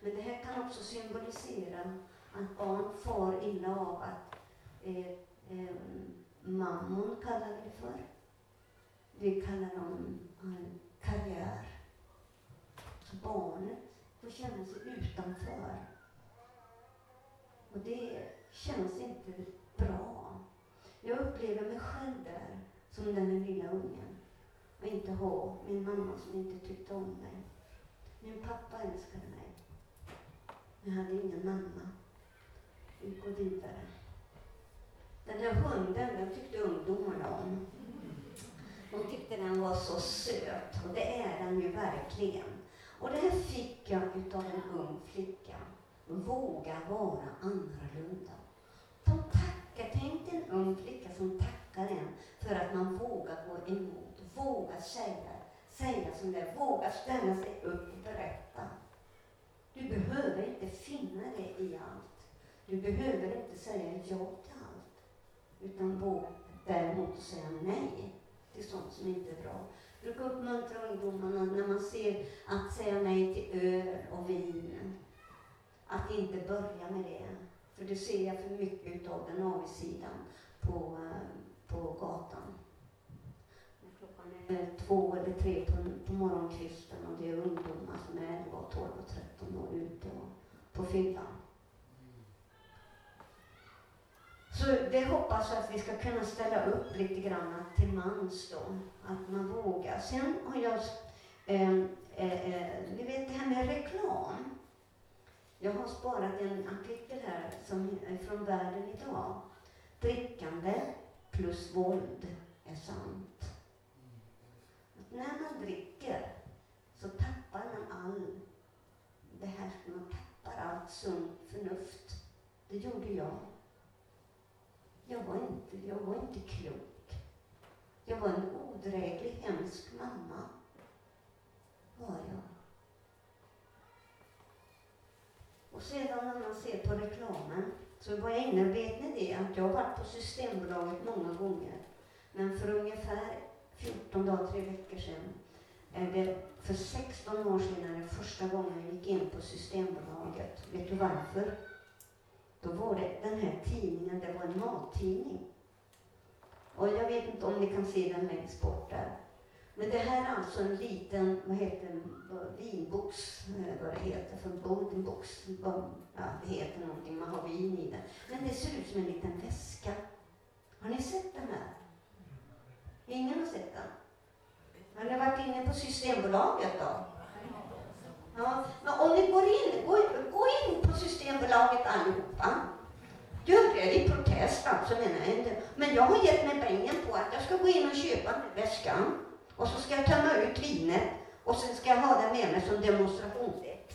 Men det här kan också symbolisera att barn far illa av att eh, eh, mammon kallar vi det för. Vi kallar dem eh, karriär. Barnet får känna sig utanför. Och det känns inte bra. Jag upplever mig själv där, som den lilla ungen. Och inte ha min mamma som inte tyckte om mig. Min pappa älskade mig. Men jag hade ingen mamma. Vi går vidare. Den här hunden, den tyckte ungdomarna om. De tyckte den var så söt, och det är den ju verkligen. Och det här fick jag utav en ung flicka. Våga vara annorlunda. De tackar, tänk dig en ung flicka som tackar en för att man vågar gå emot, vågar säga, säga som det är, vågar ställa sig upp och berätta. Du behöver inte finna dig i allt. Du behöver inte säga ja till utan våga däremot säga nej till sånt som inte är bra. Jag brukar uppmuntra ungdomarna när man ser att säga nej till öl och vin, att inte börja med det. För det ser jag för mycket av den avigsidan på, på gatan. När klockan är två eller tre på, på morgonkvisten och det är ungdomar som är 11, 12 och 13 år ute på fyllan. Så det hoppas jag att vi ska kunna ställa upp lite grann till mans då, att man vågar. Sen har jag, eh, eh, eh, ni vet det här med reklam. Jag har sparat en artikel här som är från Världen idag. Drickande plus våld är sant. Att när man dricker så tappar man all behärskning, man tappar allt sunt förnuft. Det gjorde jag. Jag var inte, jag var inte klok. Jag var en odräglig, hemsk mamma. Var jag. Och sedan när man ser på reklamen så var jag inne, vet ni det, att jag har varit på Systembolaget många gånger. Men för ungefär 14 dagar, tre veckor sedan, eller för 16 år sedan är det första gången jag gick in på Systembolaget. Vet du varför? Då var det den här tidningen, det var en mattidning. Och jag vet inte om ni kan se den längst bort där. Men det här är alltså en liten, vad heter det, vinbox, eh, vad det heter för Box. Ja, det heter någonting, man har vin i den. Men det ser ut som en liten väska. Har ni sett den här? Ingen har sett den? Har ni varit inne på Systembolaget då? Ja, men om ni går in, gå, gå in på Systembolaget allihopa. Gör det i protest alltså menar jag inte. Men jag har gett mig pengen på att jag ska gå in och köpa den väskan. Och så ska jag tömma ut vinet. Och sen ska jag ha den med mig som demonstrationsex.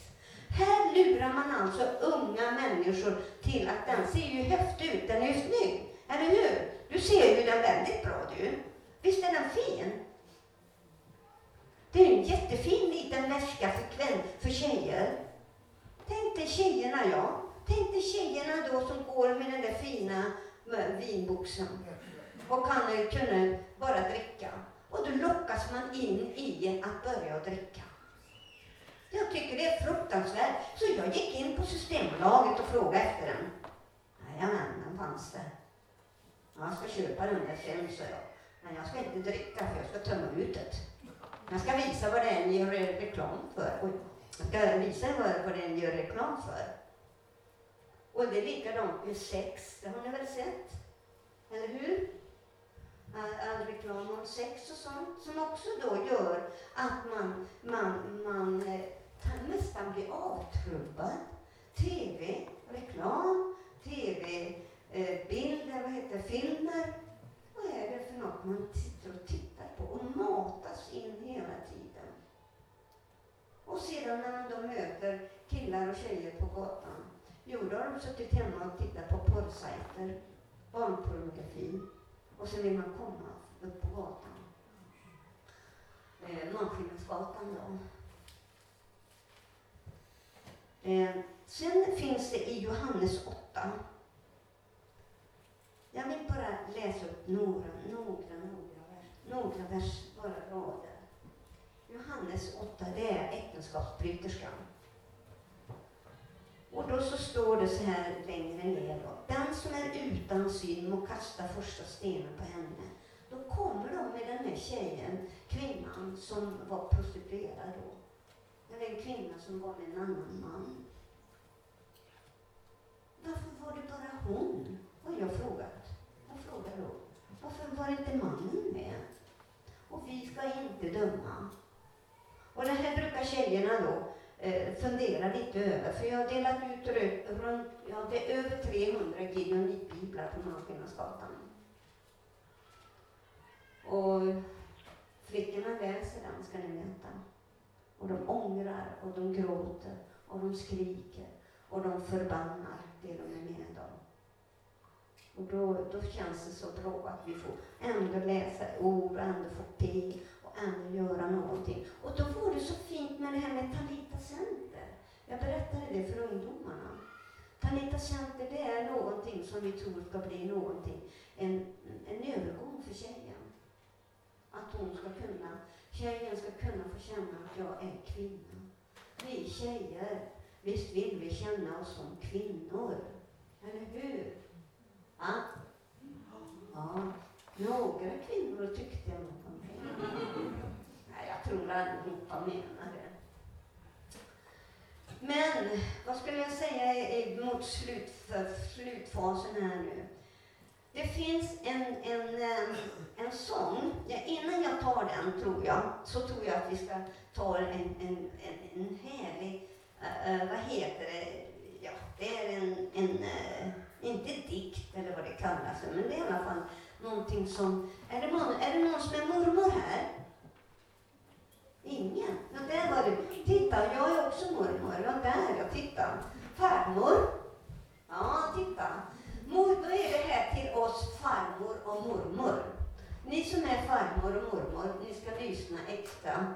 Här lurar man alltså unga människor till att den ser ju häftig ut, den är ju snygg. Eller hur? Du ser ju den väldigt bra du. Visst är den fin? Det är en jättefin liten väska för, kväll, för tjejer. Tänk dig tjejerna, ja. Tänk dig tjejerna då som går med den där fina vinboxen och kan eh, kunna bara dricka. Och då lockas man in i att börja dricka. Jag tycker det är fruktansvärt. Så jag gick in på Systembolaget och frågade efter den. Jajamän, den fanns där. Jag ska köpa den där sen, sa jag. Men jag ska inte dricka för jag ska tömma ut det. Jag ska visa vad det är ni gör reklam för. Jag ska visa vad, vad det är ni gör reklam för. Och det är likadant med sex, det har ni väl sett? Eller hur? All, all reklam om sex och sånt som också då gör att man, man, man eh, nästan blir avtrubbad. TV, reklam, TV-bilder, eh, vad heter filmer. Vad är det för något man sitter och tittar på och matas in hela tiden? Och sedan när man då möter killar och tjejer på gatan, jo då har de suttit hemma och tittat på porrsajter, barnpornografi, och så vill man komma upp på gatan. Eh, Norrskillnadsgatan då. Eh, sen finns det i Johannes 8. Jag vill bara läsa upp några, några, några vers, några vers, rader. Johannes 8, det är äktenskapsbryterskan. Och då så står det så här längre ner då. Den som är utan synd må kasta första stenen på henne. Då kommer de med den här tjejen, kvinnan som var prostituerad då. Det var en kvinna som var med en annan man. Varför var det bara hon? Har jag frågat. Jag frågar då. Varför var inte mannen med? Och vi ska inte döma. Och det här brukar tjejerna då eh, fundera lite över. För jag har delat ut runt, ja det är över 300 Gideonit-biblar på Malmskillnadsgatan. Och flickorna läser den, ska ni veta. Och de ångrar och de gråter och de skriker och de förbannar det de är med om. Och då, då känns det så bra att vi får ändå läsa ord och ändå få be och ändå göra någonting. Och då var det så fint med det här med Talita Center. Jag berättade det för ungdomarna. Talita Center, det är någonting som vi tror ska bli någonting, en, en övergång för tjejen. Att hon ska kunna, tjejen ska kunna få känna att jag är kvinna. Vi tjejer, visst vill vi känna oss som kvinnor. Eller hur? Ja? Ja, några kvinnor tyckte jag nog om det. Nej, jag tror allihopa menar det. Men vad skulle jag säga mot slut, för slutfasen här nu? Det finns en, en, en sång. Ja, innan jag tar den, tror jag, så tror jag att vi ska ta en, en, en, en härlig, uh, vad heter det, ja, det är en, en uh, inte dikt eller vad det kallas, men det är i alla fall någonting som, är det någon, är det någon som är mormor här? Ingen? Ja, där var du. Titta, jag är också mormor. Ja, där ja, titta. Farmor. Ja, titta. Mor, då är det här till oss farmor och mormor. Ni som är farmor och mormor, ni ska lyssna extra.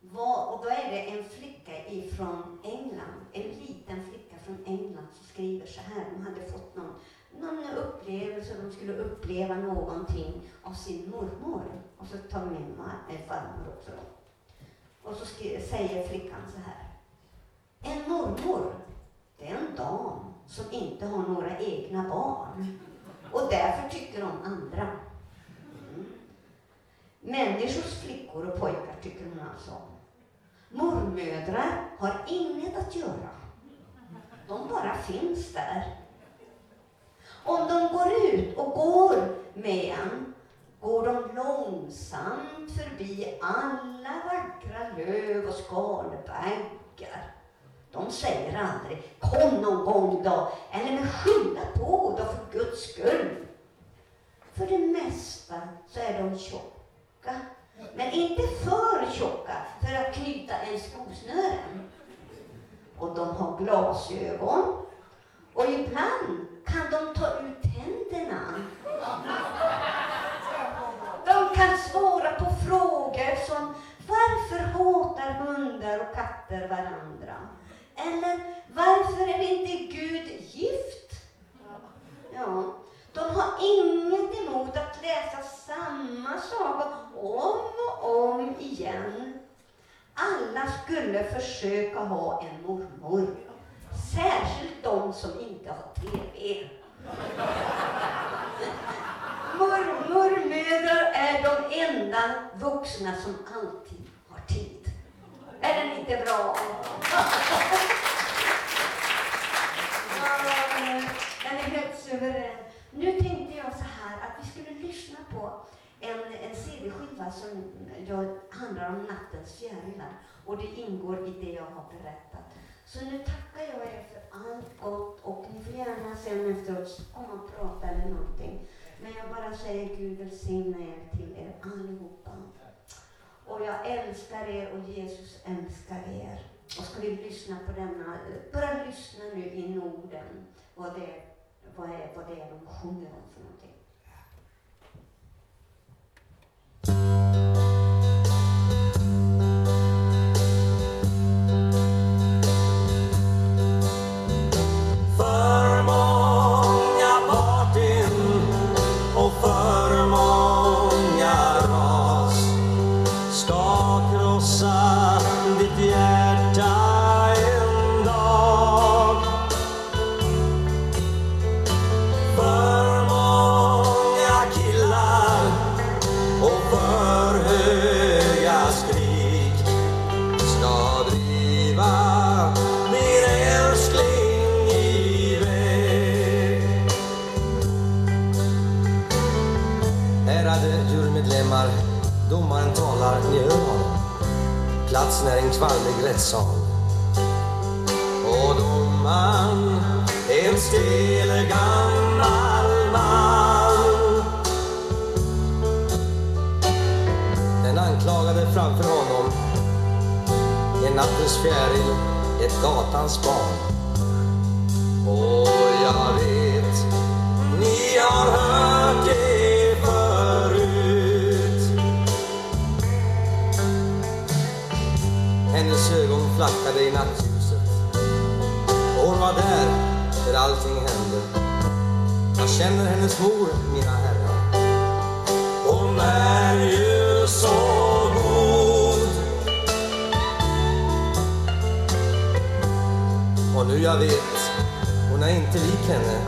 Vad, och då är det en flicka ifrån England, en liten flicka från England som skriver så här. De hade fått någon, någon upplevelse, de skulle uppleva någonting av sin mormor. Och så tar min eh, farmor också. Och så säger flickan så här. En mormor, det är en dam som inte har några egna barn och därför tycker om andra. Mm. Människors flickor och pojkar tycker hon alltså om. Mormödrar har inget att göra. De bara finns där. Om de går ut och går med en, går de långsamt förbi alla vackra löv och skalbaggar. De säger aldrig kom någon gång då, eller men skynda på då för Guds skull. För det mesta så är de tjocka, men inte för tjocka för att knyta en skosnören. Och de har glasögon. Och ibland kan de ta ut tänderna. De kan svara på frågor som varför hatar hundar och katter varandra? Eller varför är inte Gud gift? Ja, de har inget emot att läsa samma saga om och om igen. Alla skulle försöka ha en mormor. Särskilt de som inte har TV. Mormormödrar är de enda vuxna som alltid har tid. Är den inte bra? Den är helt suverän. Nu tänkte jag så här att vi skulle lyssna på en, en CD-skiva som jag, handlar om nattens fjärilar. Och det ingår i det jag har berättat. Så nu tackar jag er för allt gott och ni får gärna sen efteråt komma och prata eller någonting. Men jag bara säger Gud välsigne er till er allihopa. Och jag älskar er och Jesus älskar er. Och ska vi lyssna på denna, bara lyssna nu i Norden, vad det, vad är, vad det är de sjunger om för någonting. För fastnar i en kvalmig rättssal. Och domaren, en stel gammal man. Den anklagade framför honom en nattens fjäril, ett gatans barn. Flackade i nattljuset. Och hon var där, där allting hände. Jag känner hennes mor, mina herrar. Hon är ju så god. Och nu jag vet, hon är inte lik henne.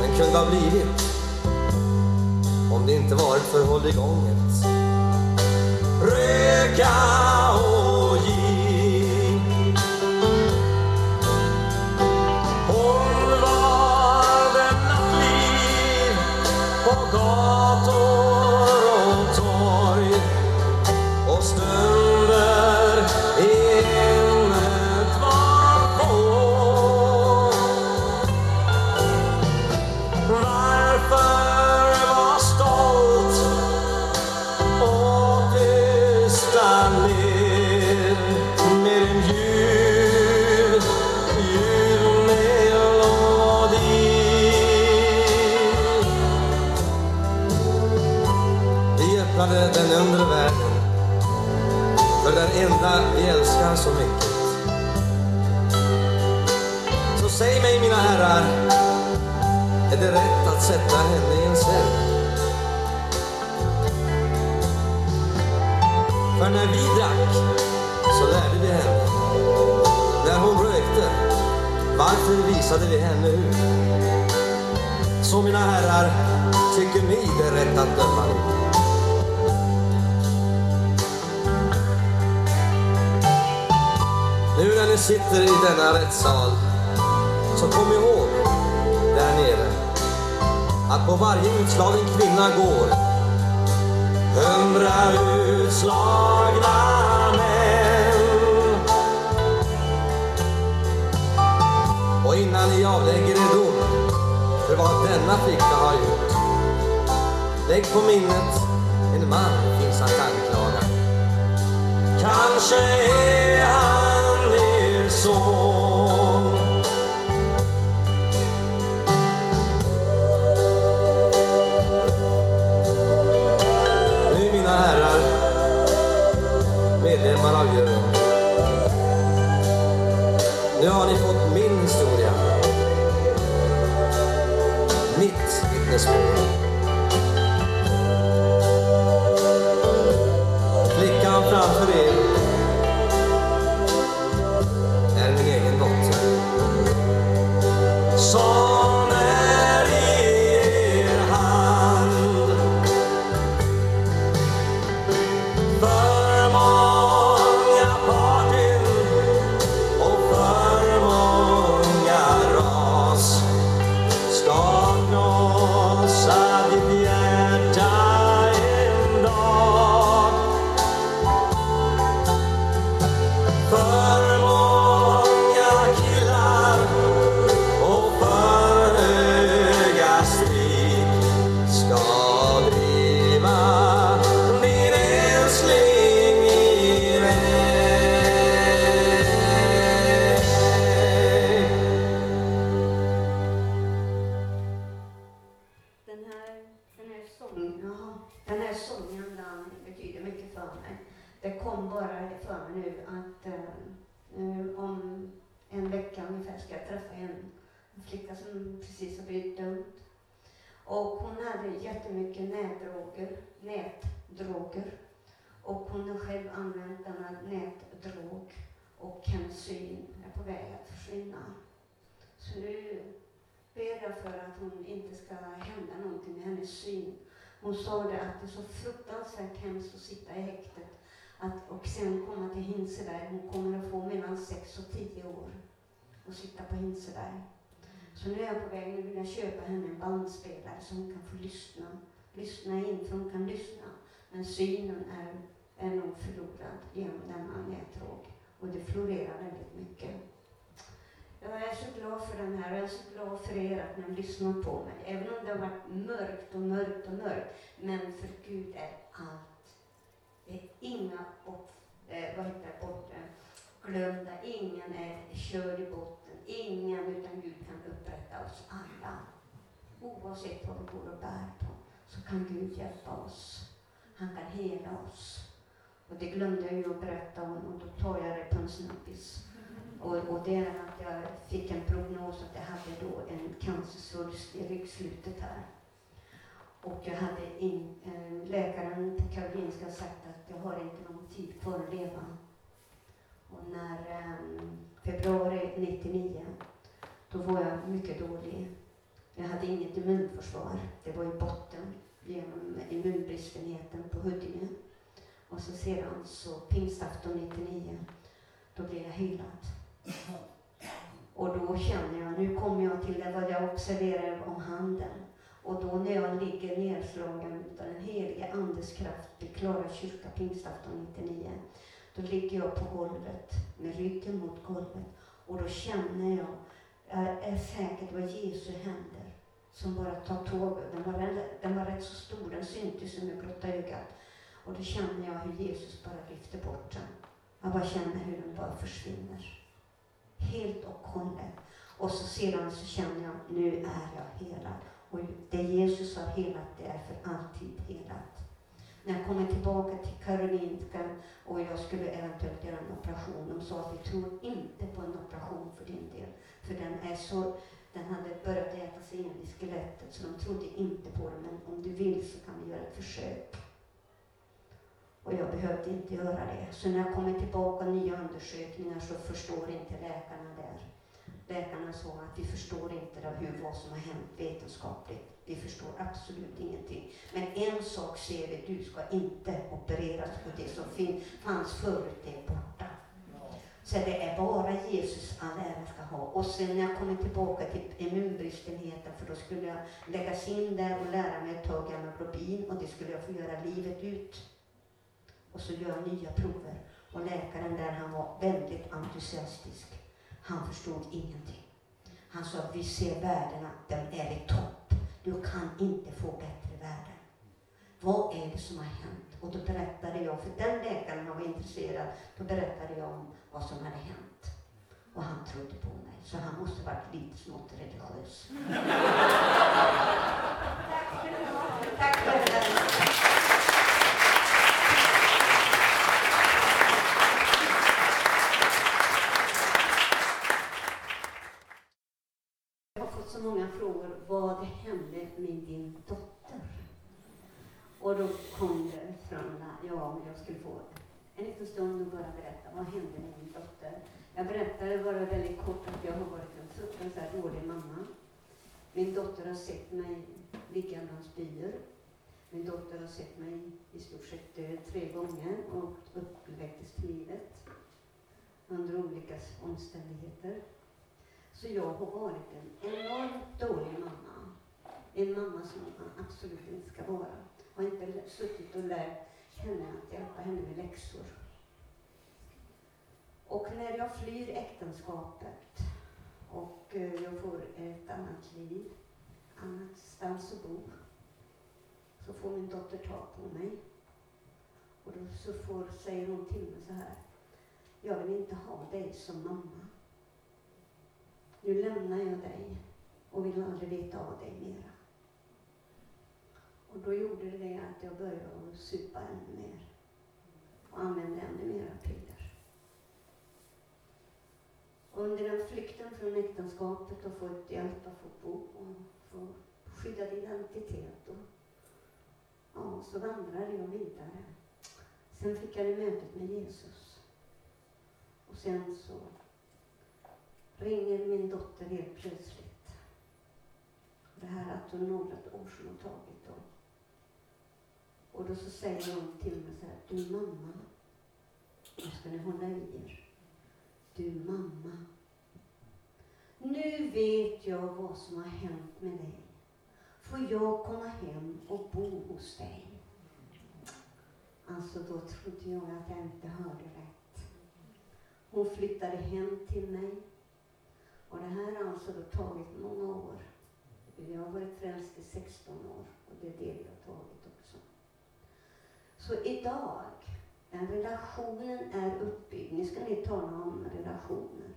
Men kunde ha blivit. Om det inte varit för hålligånget. Röka för enda vi älskar så mycket. Så säg mig mina herrar, är det rätt att sätta henne i en cell? För när vi drack så lärde vi henne. När hon rökte, varför visade vi henne ut? Så mina herrar, tycker ni det är rätt att döma nu? Ni sitter i denna rättssal, så kom ihåg där nere att på varje utslagen kvinna går hundra utslagna män. Och innan ni avlägger er dom för vad denna flicka har gjort, lägg på minnet en man finns att anklaga. Kanske är han son. Nu mina herrar, medlemmar av juryn. Nu har ni fått min historia. Mitt vittnesmål. Hennes syn. Hon sa det att det är så fruktansvärt hemskt att sitta i häktet att, och sen komma till Hinseberg. Hon kommer att få mellan 6 och 10 år och sitta på Hinseberg. Så nu är jag på väg, nu vill jag köpa henne en bandspelare så hon kan få lyssna. Lyssna in, för hon kan lyssna. Men synen är, är nog förlorad genom denna nätdrog. Och det florerar väldigt mycket. Jag är så glad för den här och jag är så glad för er att ni lyssnar på mig. Även om det har varit mörkt och mörkt och mörkt. Men för Gud är allt. Det är inga bort, eh, vad heter det, bort, eh, glömda, ingen är körd i botten. Ingen utan Gud kan upprätta oss alla. Oavsett vad vi går och bär på så kan Gud hjälpa oss. Han kan hela oss. Och det glömde jag ju att berätta om och då tar jag det på en snabbis. Och, och det är att jag fick en prognos att jag hade då en cancersvulst i ryggslutet här. Och jag hade in, eh, läkaren på Karolinska sagt att jag har inte någon tid kvar att leva. Och när eh, februari 99, då var jag mycket dålig. Jag hade inget immunförsvar. Det var i botten genom immunbristenheten på Huddinge. Och så sedan så pingstafton 99, då blev jag helad. Och då känner jag, nu kommer jag till det vad jag observerar om handen. Och då när jag ligger nedslagen av den helige Andes kraft vid Klara kyrka pingstafton 99, då ligger jag på golvet med ryggen mot golvet och då känner jag, jag är säker, på var Jesu händer som bara tar tåg. Den var, den var rätt så stor, den syntes som med blotta ögat. Och då känner jag hur Jesus bara lyfter bort den. Jag bara känner hur den bara försvinner. Helt och hållet. Och så sedan så känner jag, nu är jag helad. Och det Jesus har helat, det är för alltid helat. När jag kommer tillbaka till Karolinska och jag skulle eventuellt göra en operation, de sa att vi tror inte på en operation för din del. För den är så, den hade börjat äta sig in i skelettet så de trodde inte på det. Men om du vill så kan vi göra ett försök. Och jag behövde inte göra det. Så när jag kommer tillbaka nya undersökningar så förstår inte läkarna där. Läkarna sa att vi förstår inte det, hur vad som har hänt vetenskapligt. Vi förstår absolut ingenting. Men en sak ser vi, du ska inte opereras på det som fin, fanns förut, det är borta. Så det är bara Jesus all ära ska ha. Och sen när jag kommer tillbaka till immunbristenheten, för då skulle jag läggas in där och lära mig att ta gammaglobin och det skulle jag få göra livet ut. Och så göra nya prover. Och läkaren där, han var väldigt entusiastisk. Han förstod ingenting. Han sa, vi ser värdena, de är i topp. Du kan inte få bättre värden. Vad är det som har hänt? Och då berättade jag, för den läkaren var intresserad, då berättade jag om vad som hade hänt. Och han trodde på mig, så han måste varit lite smått religiös. Tack för det. Jag har fått så många frågor. Vad hände med din dotter? Och då kom det fram, ja, jag skulle få en liten stund och bara berätta vad hände med min dotter. Jag berättade bara väldigt kort att jag har varit en fruktansvärt dålig mamma. Min dotter har sett mig ligga bland spyor. Min dotter har sett mig i stort sett dö tre gånger och uppväcktes till livet under olika omständigheter. Så jag har varit en enormt dålig mamma. En mamma som man absolut inte ska vara. Har inte suttit och lärt henne att hjälpa henne med läxor. Och när jag flyr äktenskapet och eh, jag får ett annat liv, annanstans att bo, så får min dotter tag på mig. Och då så får, säger hon till mig så här. Jag vill inte ha dig som mamma. Nu lämnar jag dig och vill aldrig veta av dig mera. Och då gjorde det det att jag började supa ännu mer och använde ännu mera piller. Under den flykten från äktenskapet och fått hjälp att få bo och få skyddad identitet och ja, så vandrade jag vidare. Sen fick jag det mötet med Jesus. Och sen så ringer min dotter helt plötsligt. Det här att hon något år som hon tagit då. Och då så säger hon till mig så här, du mamma, nu ska ni hålla i er. Du mamma, nu vet jag vad som har hänt med dig. Får jag komma hem och bo hos dig? Alltså då trodde jag att jag inte hörde rätt. Hon flyttade hem till mig. Och det här har alltså då tagit många år. Jag har varit frälst i 16 år och det är det vi har tagit också. Så idag, när relationen är uppbyggd, nu ska ni tala om relationer,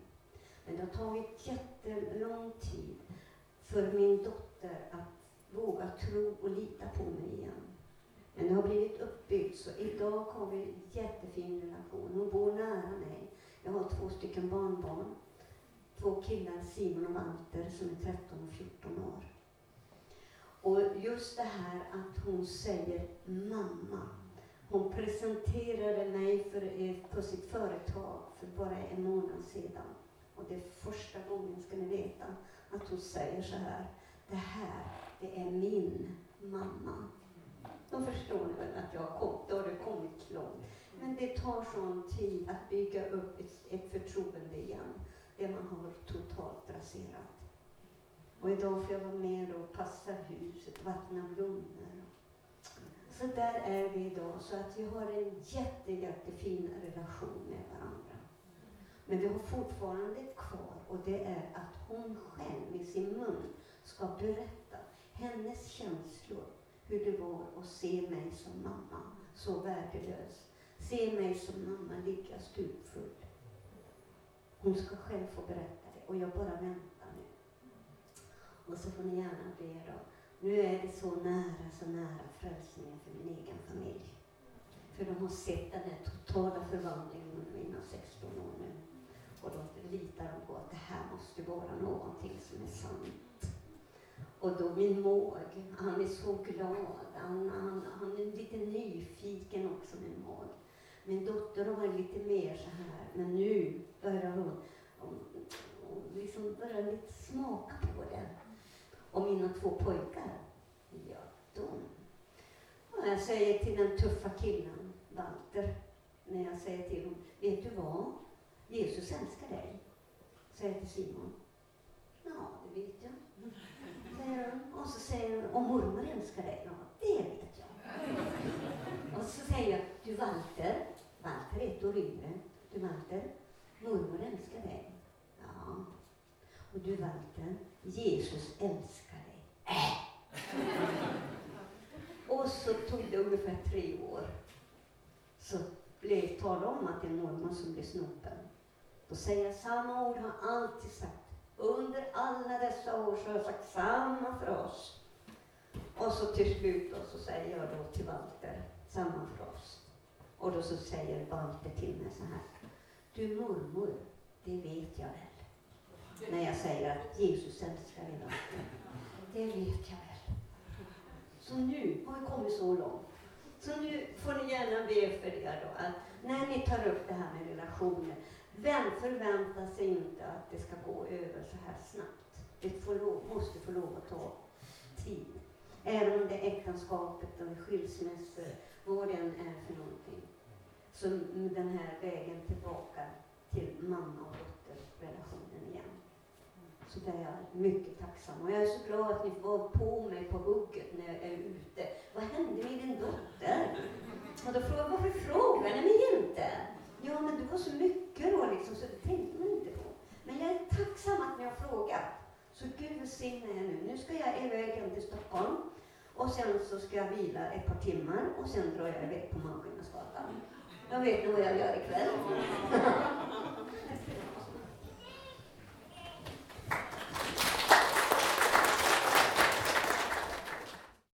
men det har tagit jättelång tid för min dotter att våga tro och lita på mig igen. Men det har blivit uppbyggt, så idag har vi en jättefin relation. Hon bor nära mig. Jag har två stycken barnbarn. Två killar, Simon och Walter, som är 13 och 14 år. Och just det här att hon säger mamma. Hon presenterade mig för, på sitt företag för bara en månad sedan. Och det är första gången, ska ni veta, att hon säger så här. Det här, det är min mamma. Då förstår ni väl att jag har kommit, då har det kommit långt. Men det tar sån tid att bygga upp ett, ett förtroende igen, det man har totalt raserat. Och idag får jag vara med och passa huset, vattna blommor. Så där är vi idag, så att vi har en jätte, jättefin relation med varandra. Men vi har fortfarande ett kvar och det är att hon själv i sin mun ska berätta hennes känslor, hur det var att se mig som mamma, så värdelös. Se mig som mamma ligga stupfull. Hon ska själv få berätta det och jag bara väntar nu. Och så får ni gärna be då. Nu är det så nära, så nära frälsningen för min egen familj. För de har sett den här totala förvandlingen under mina 16 år nu. Och då litar de på att det här måste vara någonting som är sant. Och då min måg, han är så glad. Han, han, han är lite nyfiken också, min måg. Min dotter har varit lite mer så här, men nu börjar hon, hon, hon liksom börjar lite smaka på det. Och mina två pojkar, ja, de... Och jag säger till den tuffa killen, Walter, när jag säger till honom, vet du vad? Jesus älskar dig, säger jag till Simon. Ja, det vet jag. Säger. Och så säger hon. och mormor älskar dig. Ja, det vet jag. Och så säger jag, du Walter, Walter är ett år yngre. Du Walter, mormor älskar dig. Ja. Och du Walter, Jesus älskar dig. Äh! Och så tog det ungefär tre år. Så blev tal om att det är mormor som blir snopen. Då säger jag samma ord, har alltid sagt. Under alla dessa år så har jag sagt samma fras. Och så till slut då, så säger jag då till Walter samma fras. Och då så säger Walter till mig så här. Du mormor, det vet jag väl. När jag säger att Jesus älskar dig Walter. Det vet jag väl. Så nu har vi kommit så långt. Så nu får ni gärna be för det då, att när ni tar upp det här med relationer, vem förväntar sig inte att det ska gå över så här snabbt. Det får lov, måste få lov att ta tid. Även om det är äktenskapet och skilsmässor, vad det än är för någonting. Så den här vägen tillbaka till mamma och dotterrelationen igen. Så det är jag mycket tacksam. Och jag är så glad att ni var på mig på hugget när jag är ute. Vad hände med din dotter? Och då frågade jag, varför frågar ni mig inte? Ja, men det var så mycket då liksom, så det tänkte man inte på. Men jag är tacksam att ni har frågat. Så Gud välsigne er nu. Nu ska jag iväg hem till Stockholm. Och sen så ska jag vila ett par timmar och sen drar jag iväg på Malmskillnadsgatan. Jag vet nog vad jag gör ikväll. (laughs)